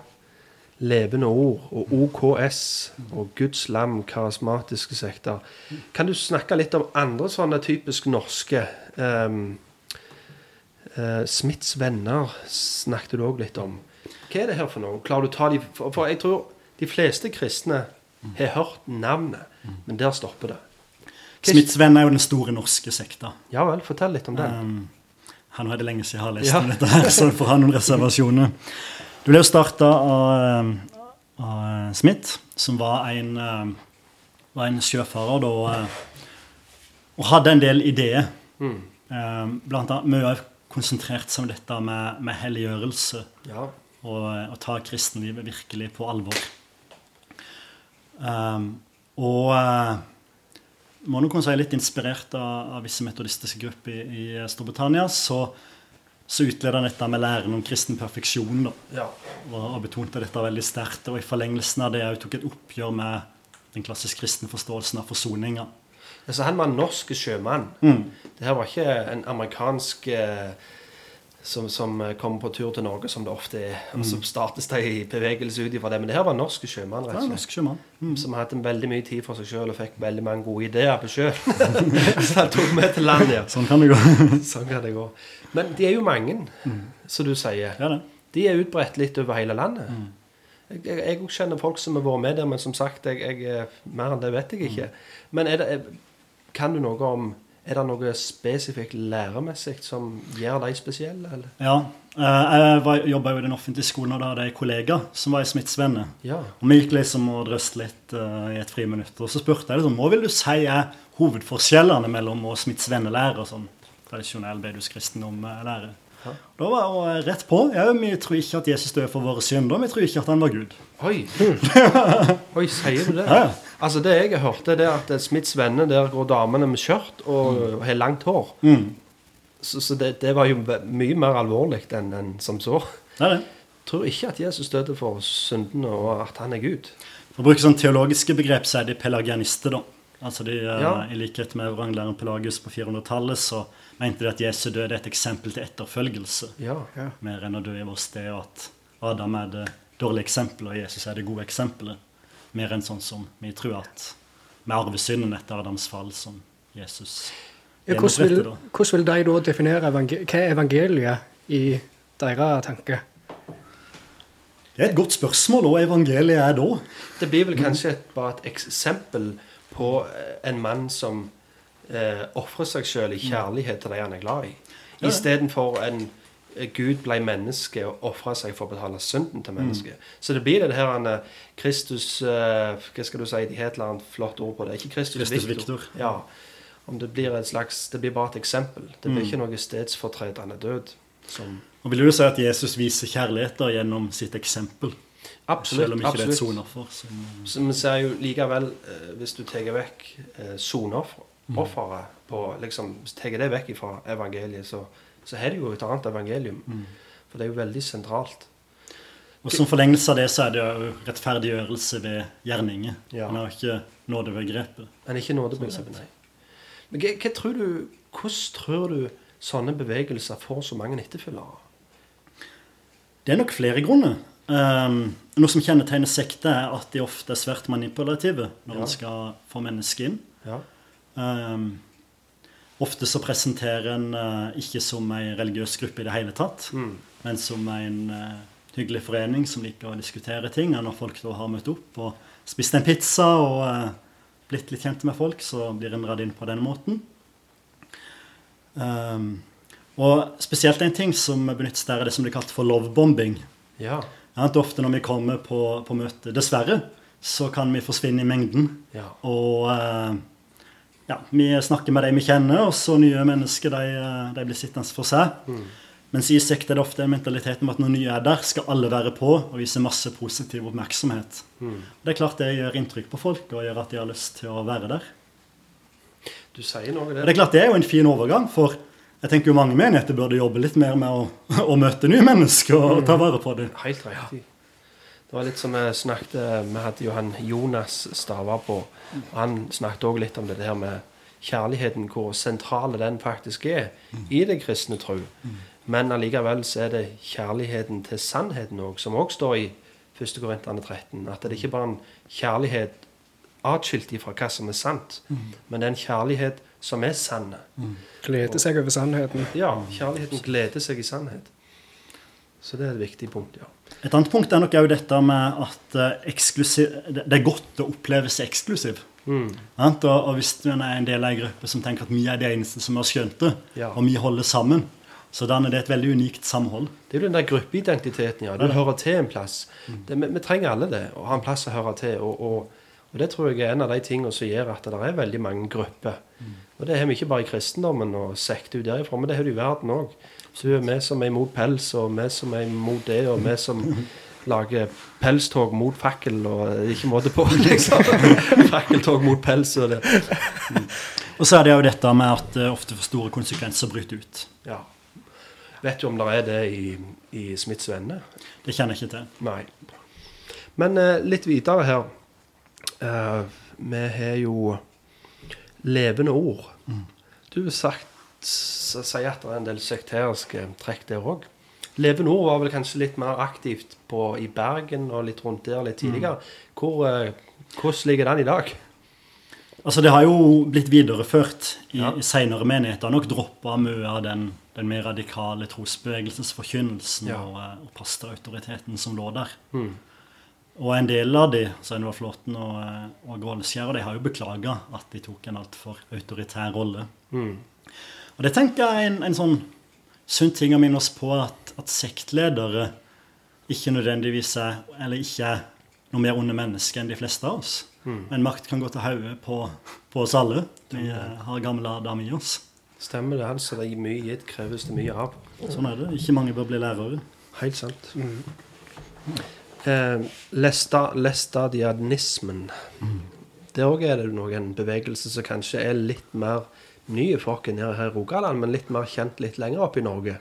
Levende ord og OKS og Guds lam, karismatiske sekter. Kan du snakke litt om andre sånne typisk norske um, Smiths venner snakket du òg litt om. Hva er det her for noe? Klarer du å ta de For, jeg tror de fleste kristne har hørt navnet, men der stopper det. Smittsvenn er jo den store norske sekta. Ja vel, fortell litt om den. Um, nå er det lenge siden jeg har lest Ja. om dette, her, så jeg får ha noen reservasjoner. Det ble jo starta av, um, av Smith, som var en, um, var en sjøfarer da, uh, og hadde en del ideer. Mm. Blant annet mye konsentrert seg om dette med, med helliggjørelse Ja. Og og ta kristenlivet virkelig på alvor. Um, og uh, må nok kunne si litt inspirert av, av visse metodistiske grupper i, i Storbritannia, så, så utleda han dette med læren om kristen perfeksjon. Da, ja. og, og betonte dette veldig sterkt. Og i forlengelsen av det òg tok et oppgjør med den klassisk kristne forståelsen av forsoninga. Altså, han var en norsk sjømann. Mm. Det her var ikke en amerikansk eh, som, som eh, kommer på tur til Norge, som det ofte er. Og så startes det i bevegelse ut ifra det. Men det her var norske norsk sjømann, Ja, rett og slett. norsk sjømann. Mm. Som hadde veldig mye tid for seg sjøl og fikk veldig mange gode ideer på sjøen. så han tok med til land, ja. Sånn kan det gå. Sånn kan det gå. Men de er jo mange, som du sier. ja, det. De er utbredt litt over hele landet. Jeg, jeg, jeg kjenner folk som har vært med der, men som sagt, jeg, jeg, eh, mer enn det vet jeg ikke. Men er det, er, kan du noe om Er det noe spesifikt læremessig som gjør deg spesiell? Eller? Ja. eh, Jeg jobba jo i den offentlige skolen, og da hadde jeg kollega som var i Smittsvenne. Ja. Og Vi gikk liksom og drøste litt uh, i et friminutt. Og så spurte jeg liksom, hva vil du si er hovedforskjellene mellom å Smittsvenne vennelære og sånn tradisjonell beduskristendom-lære. Da var hun rett på. Ja, vi tror ikke at Jesus døde for våre synder. Vi tror ikke at han var Gud. Oi. Oi, sier du det? Ja, ja. Altså, det jeg har hørt, det er at Smiths venner, der går damene med skjørt og har langt hår. Mm. Så, så det, det var jo mye mer alvorlig enn en som så. Nei, nei. det. tror ikke at Jesus døde for syndene, og at han er Gud. For å bruke sånn teologiske begrep, så er de pelagianister, da. Altså de, eh, Ja. I likhet med vranglæreren Pelagius på 400-tallet, så mente de at Jesu død er et eksempel til etterfølgelse. Ja. Ja. Mer enn å dø i vår sted, og at Adam er det dårlige eksempelet, og Jesus er det gode eksempelet. Mer enn sånn som vi tror at med arvesynden etter Adams fall, som Jesus Ja, hvordan, vil, hvordan vil de da definere evangel hva er evangeliet i deres tanke? Det er et godt spørsmål, og evangeliet er da. Det blir vel kanskje et, bare et eksempel på eh, en mann som eh, ofrer seg sjøl i kjærlighet til de han er glad i. Istedenfor en Gud ble menneske og ofra seg for å betale synden til mennesket. Så det blir det her han, eh, Kristus eh, Hva skal du si? De har et eller annet flott ord på det. Ikke Kristus, Kristus Victor. Victor. Ja. Om det blir et slags Det blir bare et eksempel. Det blir Mm. ikke noe stedsfortredende død. Som Og vil du si at Jesus viser kjærlighet gjennom sitt eksempel? Absolutt. Selv om ikke det er et sonoffer. Som, Så vi ser jo likevel, eh, hvis du tar vekk eh, soneofferet på liksom, tar det vekk fra evangeliet, så, så har det jo et annet evangelium. Mm. For det er jo veldig sentralt. Og som forlengelse av det så er det jo rettferdiggjørelse ved gjerninger. Ja. Men har ikke nådebegrepet. Men ikke nådebegrepet, nei. Men hva, hva tror du, hvordan tror du sånne bevegelser får så mange etterfølgere? Det er nok flere grunner. Um, noe som kjennetegner sekter, er at de ofte er svært manipulative når Ja. man skal få mennesker inn. Ja. Um, ofte så presenterer en uh, ikke som en religiøs gruppe i det hele tatt, Mm. men som en uh, hyggelig forening som liker å diskutere ting. Og når folk da har møtt opp og spist en pizza og uh, blitt litt kjent med folk, så blir en dratt inn på den måten. Um, og spesielt en ting som benyttes der, er det som blir kalt for lovebombing. Ja. Ja, at ofte når vi kommer på, på møte, dessverre, så kan vi forsvinne i mengden. ja. Og ja, vi snakker med de vi kjenner, og så nye mennesker de, eh, de blir sittende for seg. Mm. Mens i sekt er det ofte en mentalitet om at når nye er der, skal alle være på og vise masse positiv oppmerksomhet. Mm. Det er klart det gjør inntrykk på folk og gjør at de har lyst til å være der. Du sier noe der. det er klart det er jo en fin overgang, for jeg tenker jo mange menigheter burde jobbe litt mer med å, å møte nye mennesker og ta vare på dem. Helt riktig. Det var litt som vi snakket Vi hadde jo han Jonas Stava på. og Han snakket òg litt om det her med kjærligheten, hvor sentral den faktisk er i det kristne tro. Men allikevel så er det kjærligheten til sannheten òg, som òg står i 1. Korintene 13. At det er ikke bare en kjærlighet atskilt ifra hva som er sant, men det er en kjærlighet som er sann. Gleder seg over sannheten. Ja, kjærligheten gleder seg i sannhet. Så det er et viktig punkt, ja. Et annet punkt er nok òg dette med at eh, det det er godt å oppleve seg eksklusiv. Mm. Og, og hvis du er en del av en gruppe som tenker at vi er de eneste som har skjønt det, Ja. og vi holder sammen, så da er det et veldig unikt samhold. Det er jo den der gruppeidentiteten, ja. Du hører til en plass. Det, vi, vi trenger alle det, å ha en plass å høre til. Og, og, og det tror jeg er en av de tingene som gjør at det er veldig mange grupper. Og det har vi ikke bare i kristendommen og sekter derifra, men det har du i verden òg. Så vi som er imot pels, og vi som er imot det, og vi som lager pelstog mot fakkel, og ikke måte på, liksom. Fakkeltog mot pels og det. Og så er det jo dette med at det ofte får store konsekvenser bryter ut. Ja. Vet du om det er det i, i Smiths venner? Det kjenner jeg ikke til. Nei. Men eh, litt videre her. Eh, vi har jo levende ord. Du har sagt sier at det er en del sekteriske trekk der òg. Leve Nord var vel kanskje litt mer aktivt på, i Bergen og litt rundt der litt tidligere. Hvor, eh, hvordan ligger den i dag? Altså Det har jo blitt videreført i, Ja. seinere menigheter. Nok droppa mye av den, den mer radikale trosbevegelsesforkynnelsen Ja. og, eh, og pastorautoriteten som lå der. Mm. Og en del av de, Sveinvar Flåten og, eh, og Gåleskjær, de har jo beklaga at de tok en altfor autoritær rolle. Mm. Og det tenker jeg er en, en sånn sunn ting å minne oss på, at, at sektledere ikke nødvendigvis er, eller ikke er noe mer onde mennesker enn de fleste av oss. Mm. Men makt kan gå til hodet på, på oss alle. Vi eh, har gamle Adam i oss. Stemmer det. Altså, det er mye gitt, kreves det mye av. Sånn er det. Ikke mange bør bli lærere. Helt sant. Eh, lesta, lestadianismen. Der òg er det noen bevegelse som kanskje er litt mer ny flokken her, her i Rogaland, men litt mer kjent litt lenger opp i Norge.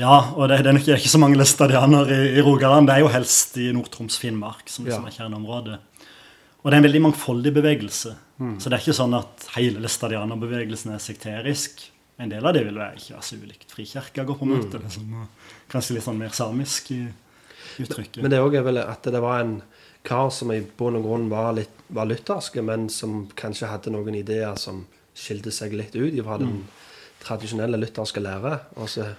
Ja, og det, det er nok ikke så mange læstadianer i, i Rogaland. Det er jo helst i Nord-Troms, Finnmark, som liksom som, er kjerneområdet. Og det er en veldig mangfoldig bevegelse. Så det er ikke sånn at hele læstadianerbevegelsen er sekterisk. En del av det vil være ikke være så ulikt Frikirka går på møte. Liksom, kanskje litt sånn mer samisk i uttrykket. Men det er vel at det var en kar som i bunn og grunn var, litt, var lutherske, men som kanskje hadde noen ideer som skilte seg litt ut fra den tradisjonelle lutherske lære. Og så,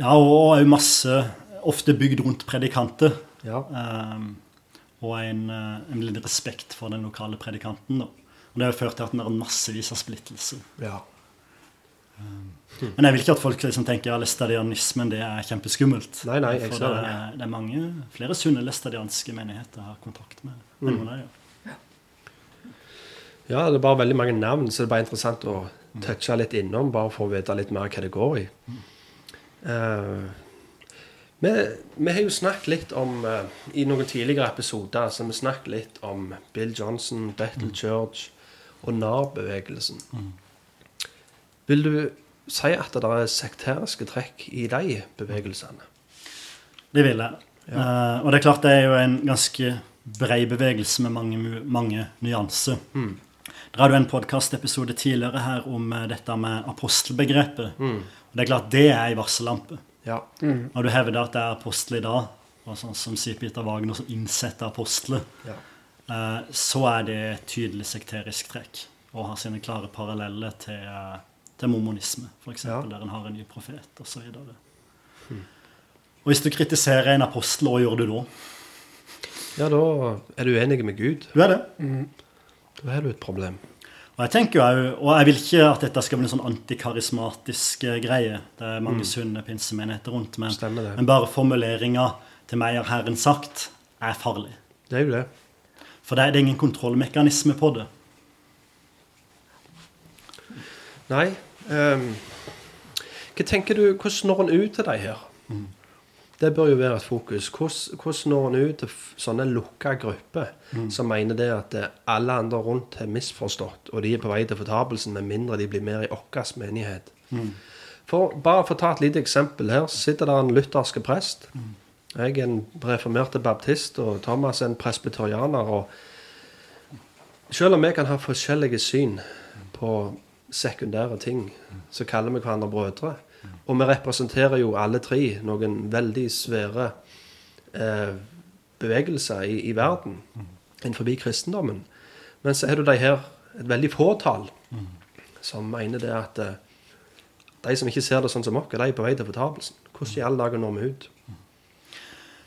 Ja, og òg masse Ofte bygd rundt predikanter. ja, Um, og en, eh, en litt respekt for den lokale predikanten. Da. Og Det har ført til at det er massevis av splittelse. ja. Men jeg vil ikke at folk liksom tenker at læstadianismen det er kjempeskummelt. Nei, nei, jeg For det det. er, det mange, flere sunne læstadianske menigheter har kontakt med. med Mm. noen det, ja. Ja, det er bare veldig mange navn, så det er bare interessant å touche litt innom, bare for å vite litt mer hva det går i. Eh, vi, vi har jo snakket litt om uh, I noen tidligere episoder så vi snakket litt om Bill Johnson, Battle Church og NAR-bevegelsen. Vil du si at det er sekteriske trekk i de bevegelsene? Det vil jeg. Eh, og det er klart det er jo en ganske brei bevegelse med mange, mange nyanser. Mm. Dere hadde jo en podkastepisode tidligere her om eh, dette med apostelbegrepet. Mm. Og det er klart det er ei varsellampe. Ja. Når du hevder at det er apostel i dag, og sånn som sier Peter Wagner, som innsetter apostler, ja. eh, så er det et tydelig sekterisk trekk. Og har sine klare paralleller til, eh, til mormonisme, f.eks., Ja. der en har en ny profet osv. Og hvis du kritiserer en apostel, hva gjør du da? ja, da er du enig med Gud. Du er det. Da har du et problem. Og jeg tenker jo, og jeg vil ikke at dette skal bli en sånn antikarismatisk eh, greie. Det er mange sunne pinsemenigheter rundt, men, men bare formuleringa 'til meg har Herren sagt' er farlig. Det er jo det. For det er, det er ingen kontrollmekanisme på det. Nei. Um, hva tenker du, Hvordan når en ut til de her? Det bør jo være et fokus. Hvordan, hvordan når en ut til sånne lukka grupper som mener det at eh, alle andre rundt har misforstått, og de er på vei til fortapelsen med mindre de blir mer i vår menighet? For Bare for å ta et lite eksempel her, så sitter der en lutherske prest. Jeg er en reformerte baptist, og Thomas er en presbyterianer. og selv om vi kan ha forskjellige syn på sekundære ting, så kaller vi hverandre brødre. Og vi representerer jo alle tre noen veldig svære eh, bevegelser i, i verden innenfor kristendommen. Men så er det de her, et veldig fåtall, som mener det at eh, de som ikke ser det sånn som oss, de er på vei til fortapelsen. Hvordan i alle dager når vi ut?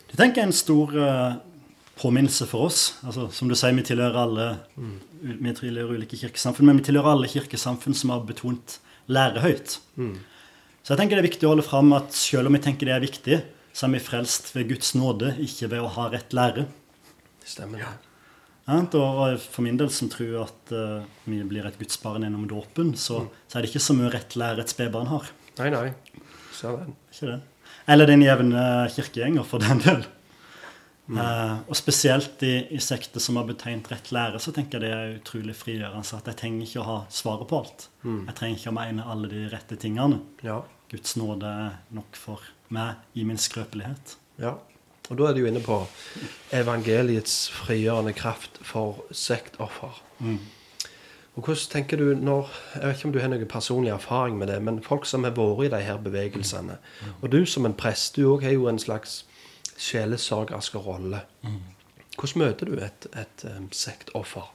Det tenker jeg er en stor eh, påminnelse for oss. Altså, som du sier, vi tilhører alle vi tilhører ulike kirkesamfunn, men vi tilhører alle kirkesamfunn som har betont lære høyt. Så jeg tenker det er viktig å holde fram at selv om vi tenker det er viktig, så er vi frelst ved Guds nåde, ikke ved å ha rett lære. Stemmer det? stemmer. Og og for min del som tror at eh, vi blir et gudsbarn gjennom dåpen, så, så er det ikke så mye rett lære et spedbarn har. Nei, nei. Ser den. Ikke det? Eller den jevne kirkegjenger, for den del. Eh, og spesielt i, i sekter som har betegnet rett lære, så tenker jeg det er utrolig frigjørende. At jeg trenger ikke å ha svaret på alt. Jeg trenger ikke å mene alle de rette tingene. Ja. Guds nåde nok for meg i min skrøpelighet. Ja. Og da er du inne på evangeliets frigjørende kraft for sektoffer. Og hvordan tenker du når Jeg vet ikke om du har noen personlig erfaring med det, men folk som har vært i de her bevegelsene Og du som en prest, du òg har jo en slags sjelesørgersk rolle. Hvordan møter du et, et um, sektoffer?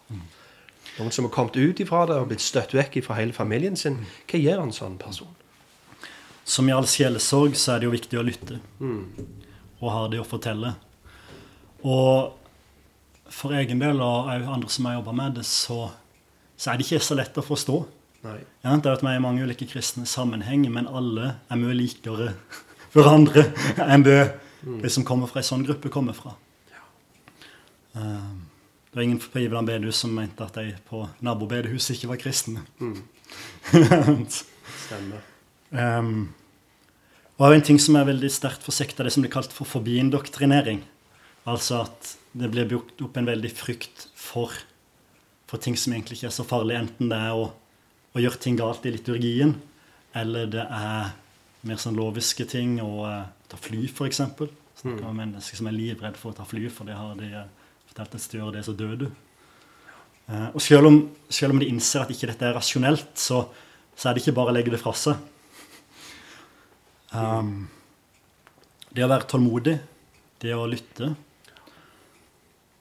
Noen som har kommet ut ifra det og blitt støtt vekk fra hele familien sin. Hva gjør en sånn person? Som i all sjelesorg så er det jo viktig å lytte. Og ha det å fortelle. Og for egen del, og andre som har jobba med det, så, så er det ikke så lett å forstå. Nei. Ja, det er at vi er i mange ulike kristne sammenhenger, men alle er mye likere hverandre enn det de som kommer fra en sånn gruppe, kommer fra. Um, det var ingen på Iveland bedehus som mente at de på nabobedehuset ikke var kristne. Stemmer. Um, Og en ting som er veldig sterkt for sekta, det som blir kalt for forbiindoktrinering. Altså at det blir brukt opp en veldig frykt for, for ting som egentlig ikke er så farlig, enten det er å, å gjøre ting galt i liturgien, eller det er mer sånn loviske ting, å uh, ta fly, f.eks. Snakker om mennesker som er livredd for å ta fly, for det har de uh, fortalt et styre, det, så dør du. Uh, og selv om, selv om, de innser at ikke dette er rasjonelt, så, så er det ikke bare å legge det fra seg. Um, det å være tålmodig, det å lytte.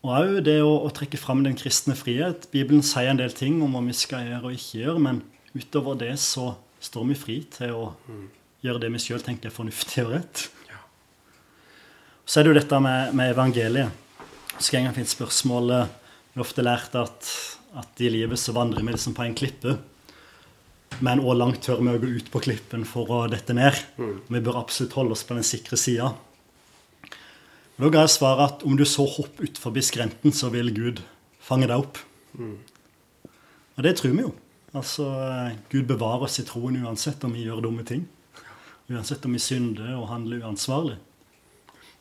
Og òg det å, å, trekke fram den kristne frihet. Bibelen sier en del ting om hva vi skal gjøre og ikke gjøre, men utover det så står vi fri til å mm. gjøre det vi sjøl tenker er fornuftig og rett. Ja. Så er det jo dette med, med evangeliet. Så en gang finne spørsmålet Vi har ofte lært at, at i livet så vandrer vi liksom på en klippe. Men òg langt tør vi å gå ut på klippen for å dette ned? Mm. Vi bør absolutt holde oss på den sikre sida. Da ga jeg svaret at om du så hopp utfor skrenten, så vil Gud fange deg opp. Mm. Og det tror vi jo. Altså, Gud bevarer oss i troen uansett om vi gjør dumme ting. Uansett om vi synder og handler uansvarlig.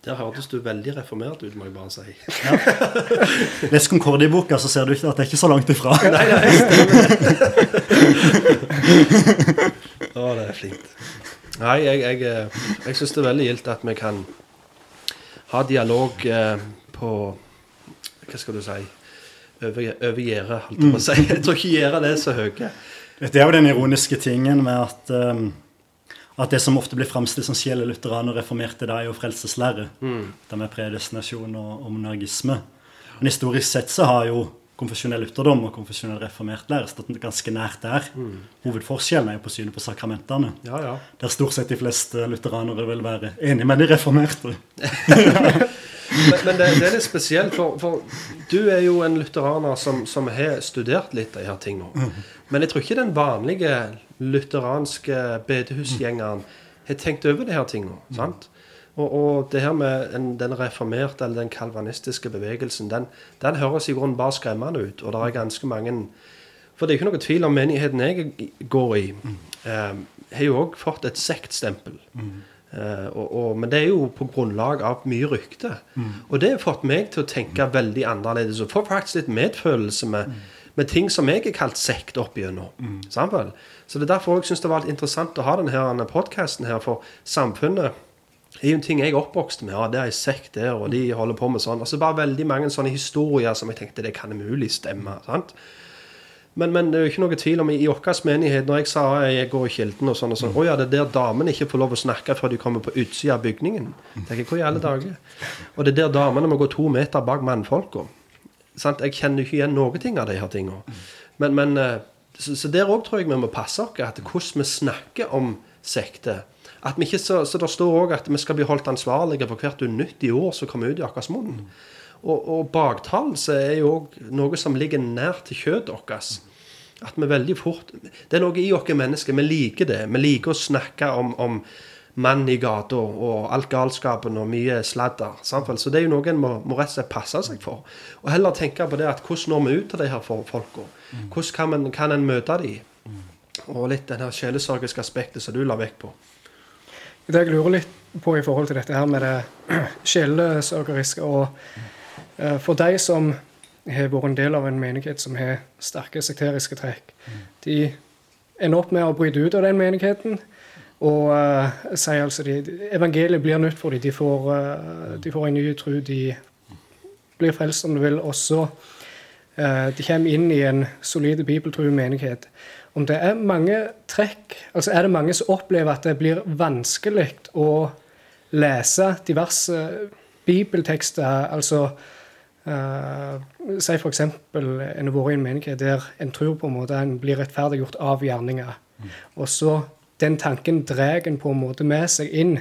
Der hørtes du veldig reformert ut, må jeg bare si. Ja. Les Concordia-boka, så ser du ikke at det er ikke så langt ifra. nei, nei, Å, det er flinkt. Nei, jeg, jeg, eh, jeg syns det er veldig gildt at vi kan ha dialog eh, på Hva skal du si over, over gjerdet, holdt jeg på å si. Jeg tror ikke gjerdet er så høye. Det er jo den ironiske tingen med at um at det som ofte blir framstilt som sjele lutheraner reformerte, det er jo frelseslære. Mm. Det med predestinasjon og, og monarkisme. Men historisk sett så har jo konfesjonell lutherdom og konfesjonell reformert lære stått ganske nært der. Mm. Hovedforskjellen er jo på synet på sakramentene. Ja, ja. Der stort sett de fleste lutheranere vil være enig med de reformerte. men, men det, det, er litt spesielt, for, for, du er jo en lutheraner som, som har studert litt av disse tingene. Mm. Men jeg tror ikke den vanlige lutheranske bedehusgjengeren har tenkt over disse tingene. Mm. sant? Og, og, det her med den, den reformerte eller den kalvanistiske bevegelsen, den, den høres i grunnen bare skremmende ut. Og det er ganske mange For det er ikke noe tvil om menigheten jeg går i, mm. eh, har jo òg fått et sektstempel. Mm. Eh, og, og, men det er jo på grunnlag av mye rykte. Mm. Og det har fått meg til å tenke veldig annerledes. Og får faktisk litt medfølelse med, mm. med ting som jeg har kalt sekt opp igjennom. Mm. Så det er derfor jeg syns det var litt interessant å ha denne podkasten her, for samfunnet er jo en ting jeg er oppvokst med. Ja, det er ei sekt der, og de holder på med sånn. Altså Bare veldig mange sånne historier som jeg tenkte det kan umulig stemme. sant? Men, men, det er jo ikke noe tvil om i, vår menighet, når jeg sa jeg går i Kilden og sånn og sånn Å ja, det er der damene ikke får lov å snakke før de kommer på utsida av bygningen. Tenker, hvor i alle dager? Og det er der damene må gå to meter bak mannfolka. Jeg kjenner ikke igjen noe ting av de her tinga. Men, men eh, så, så der òg tror jeg vi må passe oss at hvordan vi snakker om sekter. At vi ikke, så, så det står òg at vi skal bli holdt ansvarlige for hvert unyttige ord som kommer ut i vår munn. Og, og baktalelse er jo òg noe som ligger nært til kjøttet vårt. At vi veldig fort Det er noe i oss mennesker. Vi liker det. Vi liker å snakke om, om mannen i gata og alt galskapen og mye sladder. Samtidig. Så det er jo noe en må, må, rett og slett passe seg for. Og heller tenke på det at hvordan når vi ut til de her folka? Hvordan kan, man, kan en møte dem? Og litt her sjelesorgiske aspektet som du la vekt på. Det jeg lurer litt på i forhold til dette her med det sjelesørgeriske og uh, For de som har vært en del av en menighet som har sterke sekteriske trekk, de ender opp med å bryte ut av den menigheten og uh, sier altså de, Evangeliet blir nytt for dem. De får, uh, de får en ny tro. De blir frelst, om du vil. Og så de kommer inn i en solid bibeltro menighet. Om det er mange trekk altså Er det mange som opplever at det blir vanskelig å lese diverse bibeltekster? Altså uh, Si f.eks. en har vært i en menighet der en tror på en måte en blir rettferdiggjort av gjerninger. Mm. Og så den tanken drar en på en måte med seg inn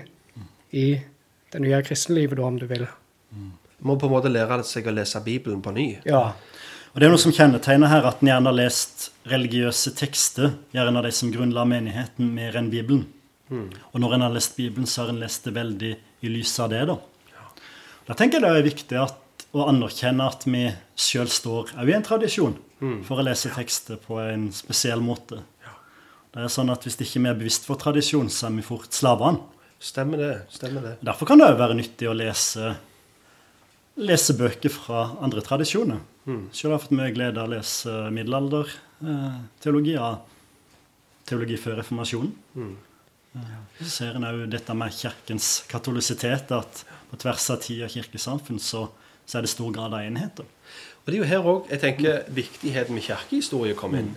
i det nye kristenlivet, da, om du vil. Mm. Må på en måte lære seg å lese Bibelen på ny. Ja. Og Det er noe som kjennetegner her, at en gjerne har lest religiøse tekster, gjerne de som grunnla menigheten, mer enn Bibelen. Mm. Og når en har lest Bibelen, så har en lest det veldig i lys av det. Da ja. Da tenker jeg det er viktig at, å anerkjenne at vi sjøl står òg i en tradisjon mm. for å lese tekster på en spesiell måte. Det er sånn at Hvis ikke vi er bevisst for tradisjon, så er vi fort slavene. Stemmer det. stemmer det. Derfor kan det òg være nyttig å lese, lese bøker fra andre tradisjoner. Selv har jeg fått mye glede av å lese middelalderteologi, av teologi før reformasjonen. Eh, Så ser en òg dette med kirkens katolisitet, at på tvers av tid og kirkesamfunn så, så er det stor grad av enighet. Og det er jo her òg jeg tenker viktigheten med kirkehistorie kommer inn.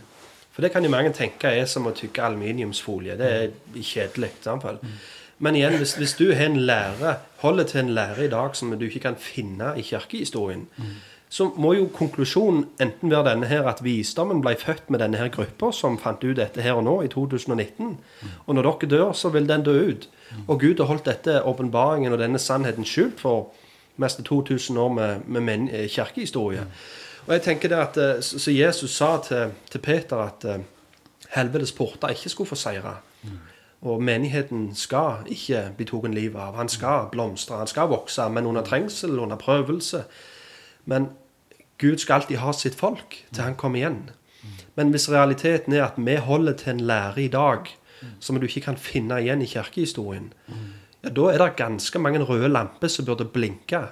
For det kan jo mange tenke er som å tygge aluminiumsfolie. Det er kjedelig. Mm. Men igjen, hvis, hvis du har en lære, holder til en lære i dag som du ikke kan finne i kirkehistorien, så må jo konklusjonen enten være denne her at visdommen ble født med denne her gruppa som fant ut dette her og nå, i 2019. Og når dere dør, så vil den dø ut. Og Gud har holdt dette åpenbaringen og denne sannheten skjult for mest 2000 år med, med men, eh, kirkehistorie. Og jeg tenker det at eh, Så Jesus sa til, til Peter at eh, helvetes porter ikke skulle få seire. Og menigheten skal ikke bli tatt livet av. Han skal blomstre, han skal vokse, men under trengsel, under prøvelse. Men Gud skal alltid ha sitt folk til han kommer igjen. Men hvis realiteten er at vi holder til en lære i dag som du ikke kan finne igjen i kirkehistorien, ja, da er det ganske mange røde lamper som burde blinke.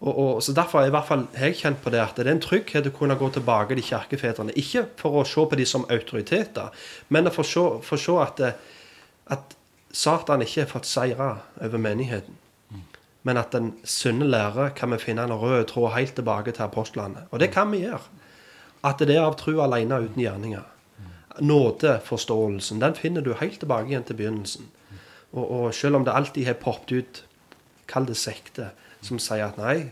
Og, og, så Derfor er i hvert fall jeg kjent på det at det er en trygghet å kunne gå tilbake til kirkefedrene. Ikke for å se på dem som autoriteter, men for å se, for å se at, det- at Satan ikke har fått seire over menigheten. Men at den sunne lære kan vi finne en rød tråd helt tilbake til apostlene. Og det kan vi gjøre. At det er av tro alene uten gjerninger. Nådeforståelsen den finner du helt tilbake igjen til begynnelsen. Og, og selv om det alltid har poppet ut, kall det sekte, som sier at nei,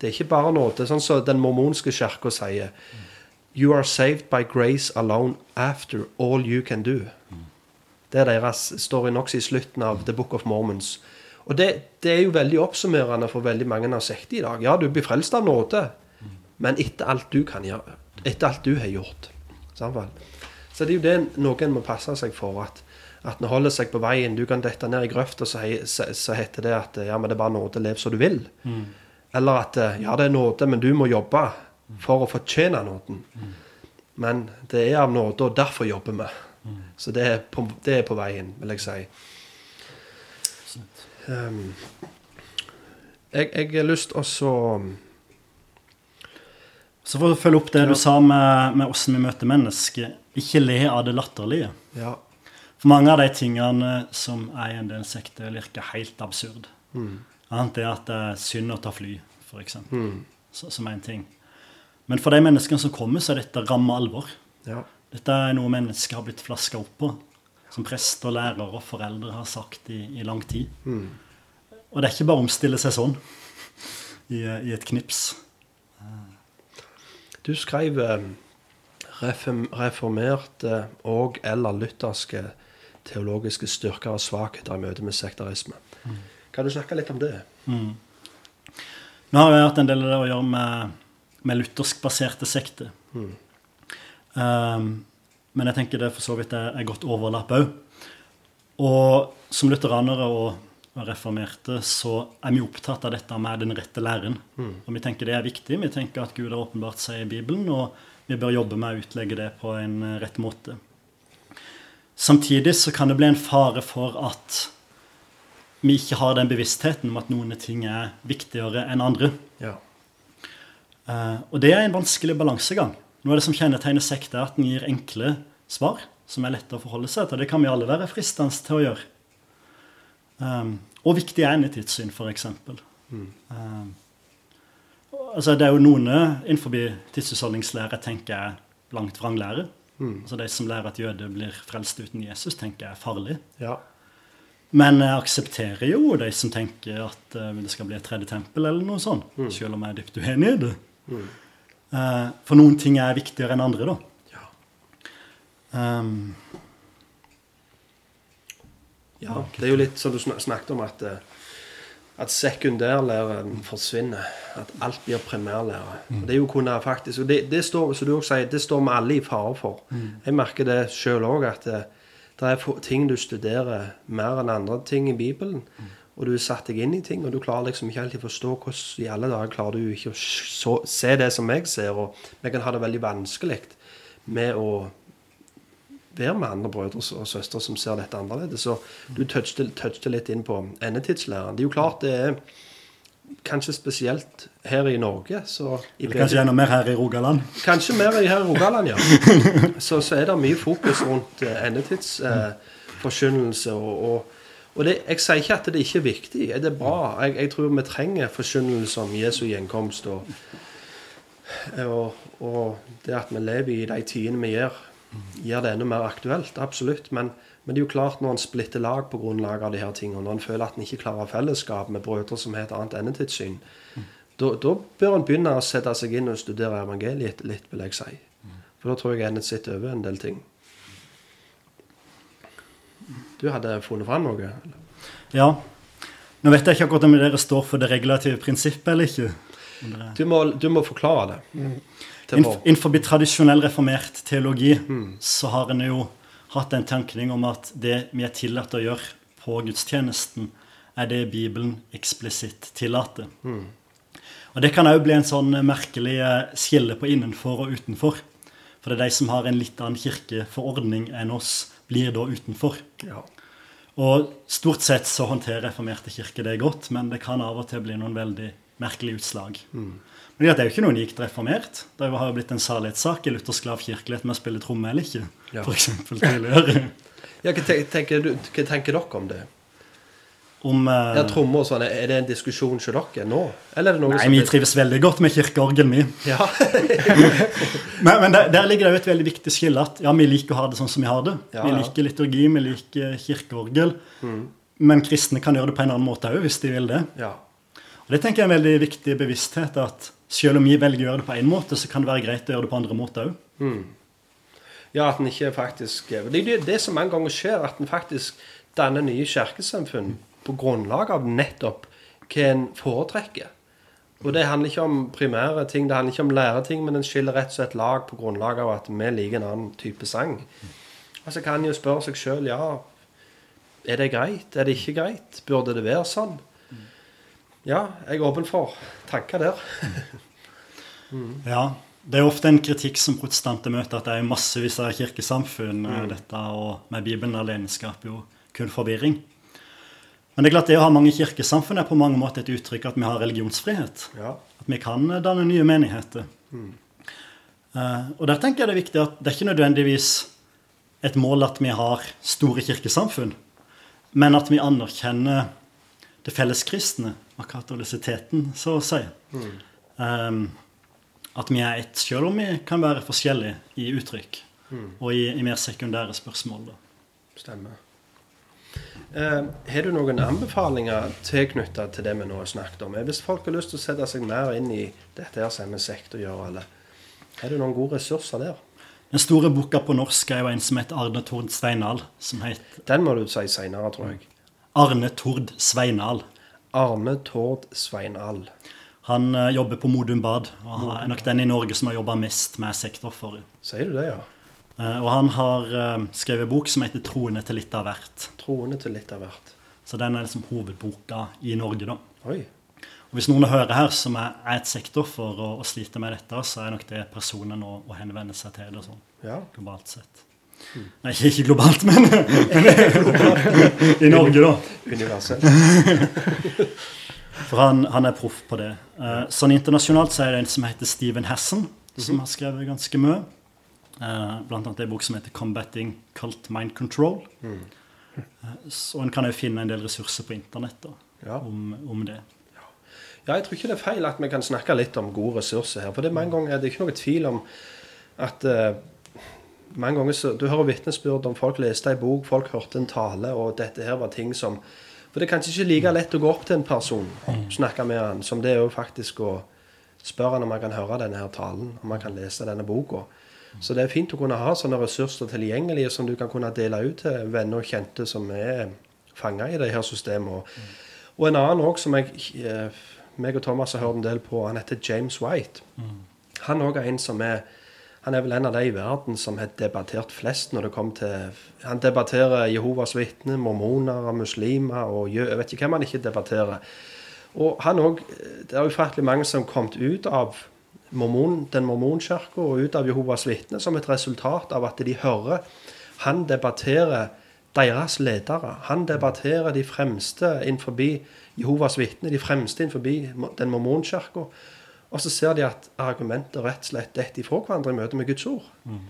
det er ikke bare nåde, sånn som den mormonske kirka sier. You are saved by grace alone after all you can do. Det er deres story nokså i slutten av The Book of Mormons. Og det, det er jo veldig oppsummerende for veldig mange av sektene i dag. Ja, du blir frelst av nåde, men etter alt du kan gjøre. Etter alt du har gjort. Vel? Så det er jo det noen må passe seg for. At, at en holder seg på veien. Du kan dette ned i grøfta, så, så, så heter det at ja, men det er bare nåde, lev som du vil. Eller at ja, det er nåde, men du må jobbe for å fortjene nåden. Men det er av nåde, og derfor jobber vi. Så det er, på, det er på veien, vil jeg si. Um, jeg, jeg har lyst til å så Så for å følge opp det du sa med, med hvordan vi møter mennesker, ikke le av det latterlige. Ja. For mange av de tingene som er i en del sekter, virker helt absurd. Annet er at det er synd å ta fly, f.eks. Så- Som én en ting. Men for de menneskene som kommer, så er dette ramme alvor. ja. Dette er noe mennesker har blitt flaska opp på. Som prester, lærere og foreldre har sagt i, i lang tid. Og det er ikke bare å omstille seg sånn i, i et knips. Du skrev eh, reformerte og eller lutherske teologiske styrker og svakheter i møte med sektarisme. Kan du snakke litt om det? Nå har jeg hatt en del av det å gjøre med, med luthersk-baserte sekter. Um, men jeg tenker det for så vidt er, er godt overlapp òg. Og som lutheranere og, og reformerte så er vi opptatt av dette med den rette læren. Og vi tenker det er viktig. Vi tenker at Gud har åpenbart seg i Bibelen, og vi bør jobbe med å utlegge det på en eh, rett måte. Samtidig så kan det bli en fare for at vi ikke har den bevisstheten om at noen ting er viktigere enn andre. Ja. Uh, og det er en vanskelig balansegang. Noe av det som kjennetegner sekt, er at den gir enkle svar som er lette å forholde seg til. Det kan vi alle være fristende til å gjøre. Um, og viktig enhetidssyn, f.eks. Um, altså det er jo noen innenfor tidshusholdningslære tenker jeg langt vranglære. Altså De som lærer at jøder blir frelst uten Jesus, tenker jeg er farlig. ja. Men jeg aksepterer jo de som tenker at eh, det skal bli et tredje tempel, eller noe sånt. Selv om jeg er dypt uenig i det. Eh, for noen ting er viktigere enn andre, da. Ja. Um, Ja, det er jo litt som du snakket om, at, eh, at sekundærlæren forsvinner. At alt blir primærlære. Mm. Det er jo kunne faktisk, og det, det står, som du også sier, det står vi alle i fare for. Jeg merker det sjøl òg, at det, det er ting du studerer mer enn andre ting i Bibelen. Og du er satt deg inn i ting, og du klarer liksom ikke alltid forstå hvordan i alle dager klarer du ikke å så, se det som jeg ser. Og vi kan ha det veldig vanskelig med å være med andre brødre og søstre som ser dette annerledes. Så du touchet litt inn på endetidslæren. Det er jo klart det er kanskje spesielt her i Norge. Så i Eller kanskje enda mer her i Rogaland. Kanskje mer her i Rogaland, ja. Så, så er det mye fokus rundt endetidsforkynnelse. Eh, og, og, og det, jeg sier ikke at det ikke er viktig. Det er bra. Jeg, jeg tror vi trenger forkynnelse om Jesu gjenkomst. Og, og, og, det at vi lever i de tidene vi gjør, gjør det enda mer aktuelt. Absolutt. Men, men det er jo klart når en splitter lag på grunnlag av her tingene, når en føler at en ikke klarer fellesskap med brødre som har et annet endetidssyn, mm. da bør en begynne å sette seg inn og studere evangeliet litt, vil jeg si. For da tror jeg en sitter over en del ting. Du hadde funnet fram noe? Eller? Ja. Nå vet jeg ikke akkurat om dere står for det regulative prinsippet eller ikke. Du må, du må forklare det. Mm. Innenfor tradisjonell reformert teologi mm. så har en jo hatt en tenkning om at det vi er tillatt å gjøre på gudstjenesten, er det Bibelen eksplisitt tillater. Mm. Og Det kan òg bli en sånn merkelig eh, skille på innenfor og utenfor. For det er de som har en litt annen kirkeforordning enn oss, blir da utenfor. Ja. Og Stort sett så håndterer reformerte kirker det godt, men det kan av og til bli noen veldig merkelige utslag. Mm. Men det er jo ikke noe unikt reformert. Det har jo blitt en salighetssak i luthersk lavkirkelighet med å spille tromme eller ikke. Ja. Eksempel, tidligere. ja, hva tenker, du, hva tenker dere om det? Om, uh, ja, Trommer og sånn, Er det en diskusjon hos dere nå? nei, vi trives veldig godt med kirkeorgelen vi. Ja. men, men der, der, ligger det jo et veldig viktig skille. at ja, Vi liker å ha det sånn som vi har det. Ja, vi liker liturgi, vi liker kirkeorgel. Mm. Men kristne kan gjøre det på en annen måte òg, hvis de vil det. Ja. Og Det tenker jeg er en veldig viktig bevissthet. at selv om vi velger å gjøre det på én måte, så kan det være greit å gjøre det på andre måter òg. Mm. Ja, at en ikke faktisk Det er det som mange ganger skjer, at en faktisk danner nye kirkesamfunn på grunnlag av nettopp hva en foretrekker. Og det handler ikke om primære ting, det handler ikke om læreting, men en skiller rett og slett lag på grunnlag av at vi liker en annen type sang. Og så kan en jo spørre seg sjøl ja, er det greit? Er det ikke greit? Burde det være sånn? Ja, jeg er åpen for tanker der. mm. Ja. Det er ofte en kritikk som protestanter møter, at det er massevis av kirkesamfunn. Mm. Dette og med Bibelen alene skaper jo kun forvirring. Men det er klart det å ha mange kirkesamfunn er på mange måter et uttrykk at vi har religionsfrihet. Ja. At vi kan danne nye menigheter. Mm. Uh, og der tenker jeg det er viktig at det er ikke nødvendigvis et mål at vi har store kirkesamfunn, men at vi anerkjenner det felleskristne av katolisiteten, så å si. Mm. Um, at vi er ett, selv om vi kan være forskjellige i uttrykk mm. og i, i, mer sekundære spørsmål. Da. Stemmer. Uh, har du noen anbefalinger tilknyttet til det vi nå har snakket om? Hvis folk har lyst til å sette seg mer inn i dette her som er med sekt å gjøre, eller har du noen gode ressurser der? Den store boka på norsk er jo en som heter Arne Tord Sveinal. Som heter, Den må du si seinere, tror jeg. Arne Tord Sveinal. Arne Tord Sveinal. Han uh, jobber på Modum Bad. og er nok den i Norge som har jobba mest med sektorfor. Sier du det, ja? Uh, og han har uh, skrevet bok som heter 'Troende til litt av hvert'. Troende til litt av hvert. Så den er liksom hovedboka i Norge, da. Oi. Og Hvis noen hører her som er, er et sektorfor og, og sliter med dette, så er nok det personen å, å henvende seg til det sånn, ja. globalt sett. Nei, ikke globalt, men i Norge, da. Universelt. For han, han er proff på det. Uh, sånn internasjonalt så er det en som heter Steven Hasson, som har skrevet ganske mye. Uh, blant annet en bok som heter 'Combating Cult Mind Control'. Mm. Uh, så en kan jo finne en del ressurser på internett da, ja. om, om, det. Ja, jeg tror ikke det er feil at vi kan snakke litt om gode ressurser her. For det er mange ganger det er ikke noe tvil om at mange ganger så, Du hører vitnesbyrd om folk leste en bok, folk hørte en tale, og dette her var ting som For det er kanskje ikke like lett å gå opp til en person og snakke med han, som det er jo faktisk å spørre han om man kan høre denne her talen, om man kan lese denne boka. Så det er fint å kunne ha sånne ressurser tilgjengelige som du kan kunne dele ut til venner og kjente som er fanga i det her systemet. Og en annen òg som jeg eh, meg og Thomas har hørt en del på, han heter James White. Han òg er en som er han er vel en av de i verden som har debattert flest når det kom til Han debatterer Jehovas vitner, mormoner, muslimer og jeg vet ikke hvem han ikke debatterer. Og han òg Det er ufattelig mange som har kommet ut av mormon, den mormonkirka og ut av Jehovas vitner som et resultat av at de hører Han debatterer deres ledere. Han debatterer de fremste innenfor Jehovas vitner, de fremste innenfor den mormonkirka. Og så ser de at argumentet rett og slett detter ifra hverandre i møte med Guds ord. Mm.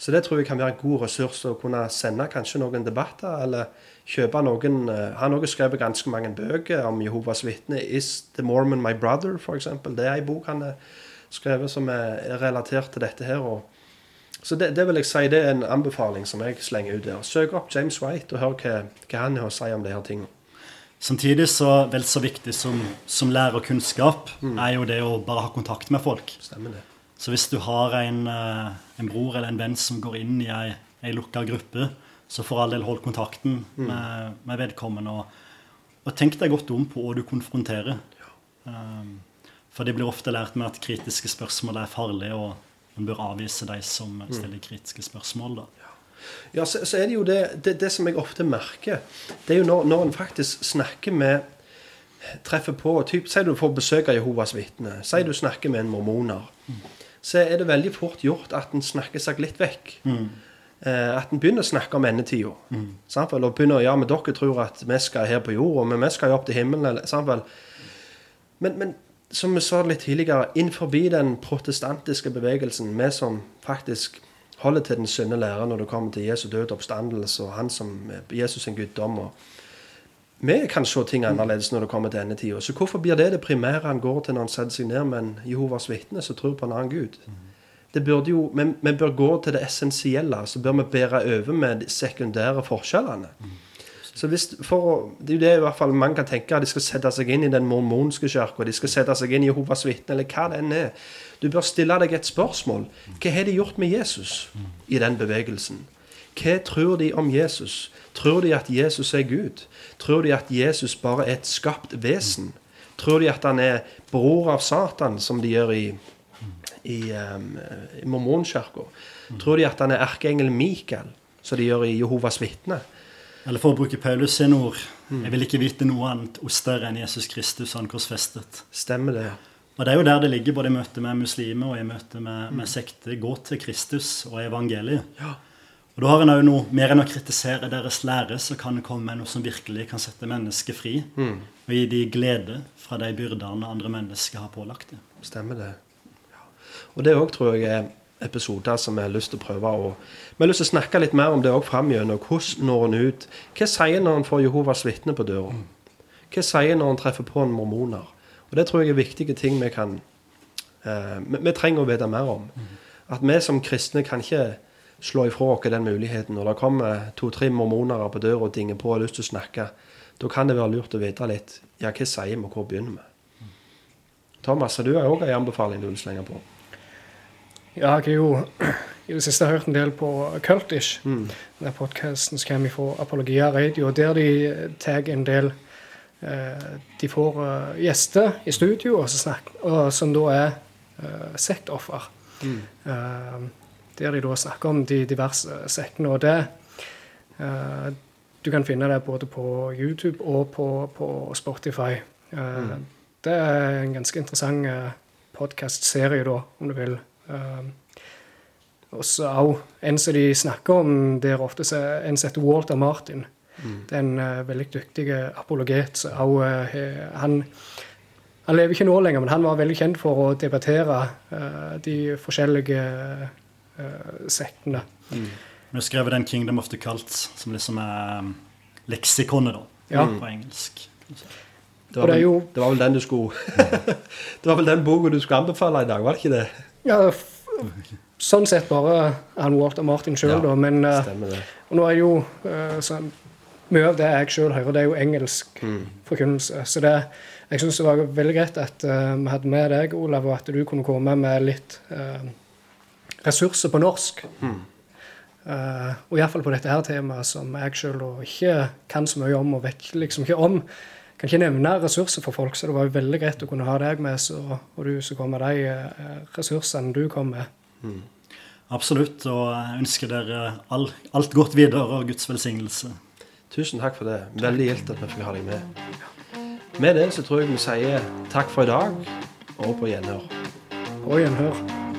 Så det tror jeg kan være en god ressurs å kunne sende kanskje noen debatter, eller kjøpe noen uh, Han har skrevet ganske mange bøker om Jehovas vitner. 'Is the Mormon my brother?' f.eks. Det er en bok han har skrevet som er relatert til dette her. og så det, det, vil jeg si det er en anbefaling som jeg slenger ut der. Søk opp James White og hør hva, hva han har å si om disse tingene. Samtidig så vel så viktig som, som lærerkunnskap mm. er jo det å bare ha kontakt med folk. Stemmer det. Så hvis du har en, eh, en bror eller en venn som går inn i ei, ei lukka gruppe, så for all del hold kontakten mm. med, med, vedkommende. Og, og, tenk deg godt om på hva du konfronterer. Ja. Um, for det blir ofte lært med at kritiske spørsmål er farlige, og man bør avvise de som stiller kritiske spørsmål. da. Ja, så, så, er det jo det, det, det, som jeg ofte merker, det er jo når, når en faktisk snakker med Treffer på typ, Si du får besøk av Jehovas vitner. Si du snakker med en mormoner. Mm så er det veldig fort gjort at en snakker seg litt vekk. Mm. Eh, at en begynner å snakke om endetida. Mm. Og begynner ja, men dere tror at vi skal her på jorda, men vi skal jo opp til himmelen. Eller, Men, men, som vi sa litt tidligere, innenfor den protestantiske bevegelsen, vi som faktisk holder til den sunne lære når det kommer til Jesu død oppstandelse og han som Jesus sin guddom. og vi kan se ting annerledes når det kommer til endetida. Så hvorfor blir det det primære han går til når han setter seg ned med en Jehovas vitne som tror på en annen gud? Det burde jo, vi, vi bør gå til det essensielle. Så bør vi bære over med de sekundære forskjellene. Så hvis, for, Det er jo det i hvert fall man kan tenke. at De skal sette seg inn i den mormonske kirka. De skal sette seg inn i Jehovas vitne, eller hva det enn er. Du bør stille deg et spørsmål. Hva har de gjort med Jesus i den bevegelsen? Hva tror de om Jesus? Tror de at Jesus er Gud? Tror de at Jesus bare er et skapt vesen? Tror de at han er bror av Satan, som de gjør i, i, um, i mormonkirka? Tror de at han er erkeengel Mikael, som de gjør i Jehovas vitne? Eller for å bruke Paulus sine ord Jeg vil ikke vite noe annet større enn Jesus Kristus, han korsfestet. Stemmer det. Og Det er jo der det ligger, både i møte med muslimer og i møte med, med sekter. Gå til Kristus og evangeliet. Ja. Og da har en òg noe mer enn å kritisere deres lære, så kan det komme med noe som virkelig kan sette mennesket fri. Mm. Og gi de glede fra de byrdene andre mennesker har pålagt dem. Stemmer det. Ja. Og det òg tror jeg er episoder som vi har lyst til å prøve å Vi har lyst til å snakke litt mer om det òg framover. Hvordan når en ut? Hva sier når en får Jehovas vitne på døra? Hva sier når en treffer på en mormoner? Og Det tror jeg er viktige ting vi kan eh, vi, vi, trenger å vite mer om. At vi som kristne kan ikke slå ifra oss den muligheten. Når det kommer to-tre mormoner på døra og dinger på og har lyst til å snakke, da kan det være lurt å vite litt ja, hva sier vi, og hvor begynner vi? Thomas, har du òg en anbefaling du vil slenge på? Ja, jeg har jo i det siste hørt en del på Cultish, mm. den podkasten som kommer fra Apologia Radio, der de tar en del eh, De får uh, gjester i studio og snakker, og, som da er uh, sektoffer. Mm. Uh, der de da snakker om de diverse sektene. Og det Du kan finne det både på YouTube og på, på Spotify. Mm. Det er en ganske interessant eh, podkastserie, da, om du vil. Uh, også òg en som de snakker om der ofte, en som heter Walter Martin. Mm. Det er en uh, veldig dyktig apologet. Så også, uh, han, han lever ikke nå lenger, men han var veldig kjent for å debattere uh, de forskjellige uh, sektene. Mm. Vi har skrevet den 'Kingdom of the Cults', som liksom er um, leksikonet da, ja. på engelsk. Det var, vel, jo... det var, vel, den du skulle Det var vel den boka du skulle anbefale i dag, var det ikke det? Ja, sånn sett bare han Walter Martin sjøl, ja, da. Men uh, nå er jo uh, sånn, mye av det jeg sjøl hører, det er jo engelsk mm. forkynnelse. Så det, jeg syns det var veldig greit at uh, vi hadde med deg, Olav, og at du kunne komme med litt uh, ressurser på norsk. Mm. Uh, og iallfall på dette her temaet, som jeg sjøl ikke kan så mye om, og vet liksom ikke om. Kan ikke nevne ressurser for folk, så det var jo veldig greit å kunne ha deg med, så, og du som kom med de uh, ressursene du kom med. Mm. Absolutt, og jeg ønsker dere all, alt godt videre og Guds velsignelse. Tusen takk for det. Veldig gildt at vi fikk ha deg med. Med det så tror jeg vi sier takk for i dag, og på gjenhør. På gjenhør.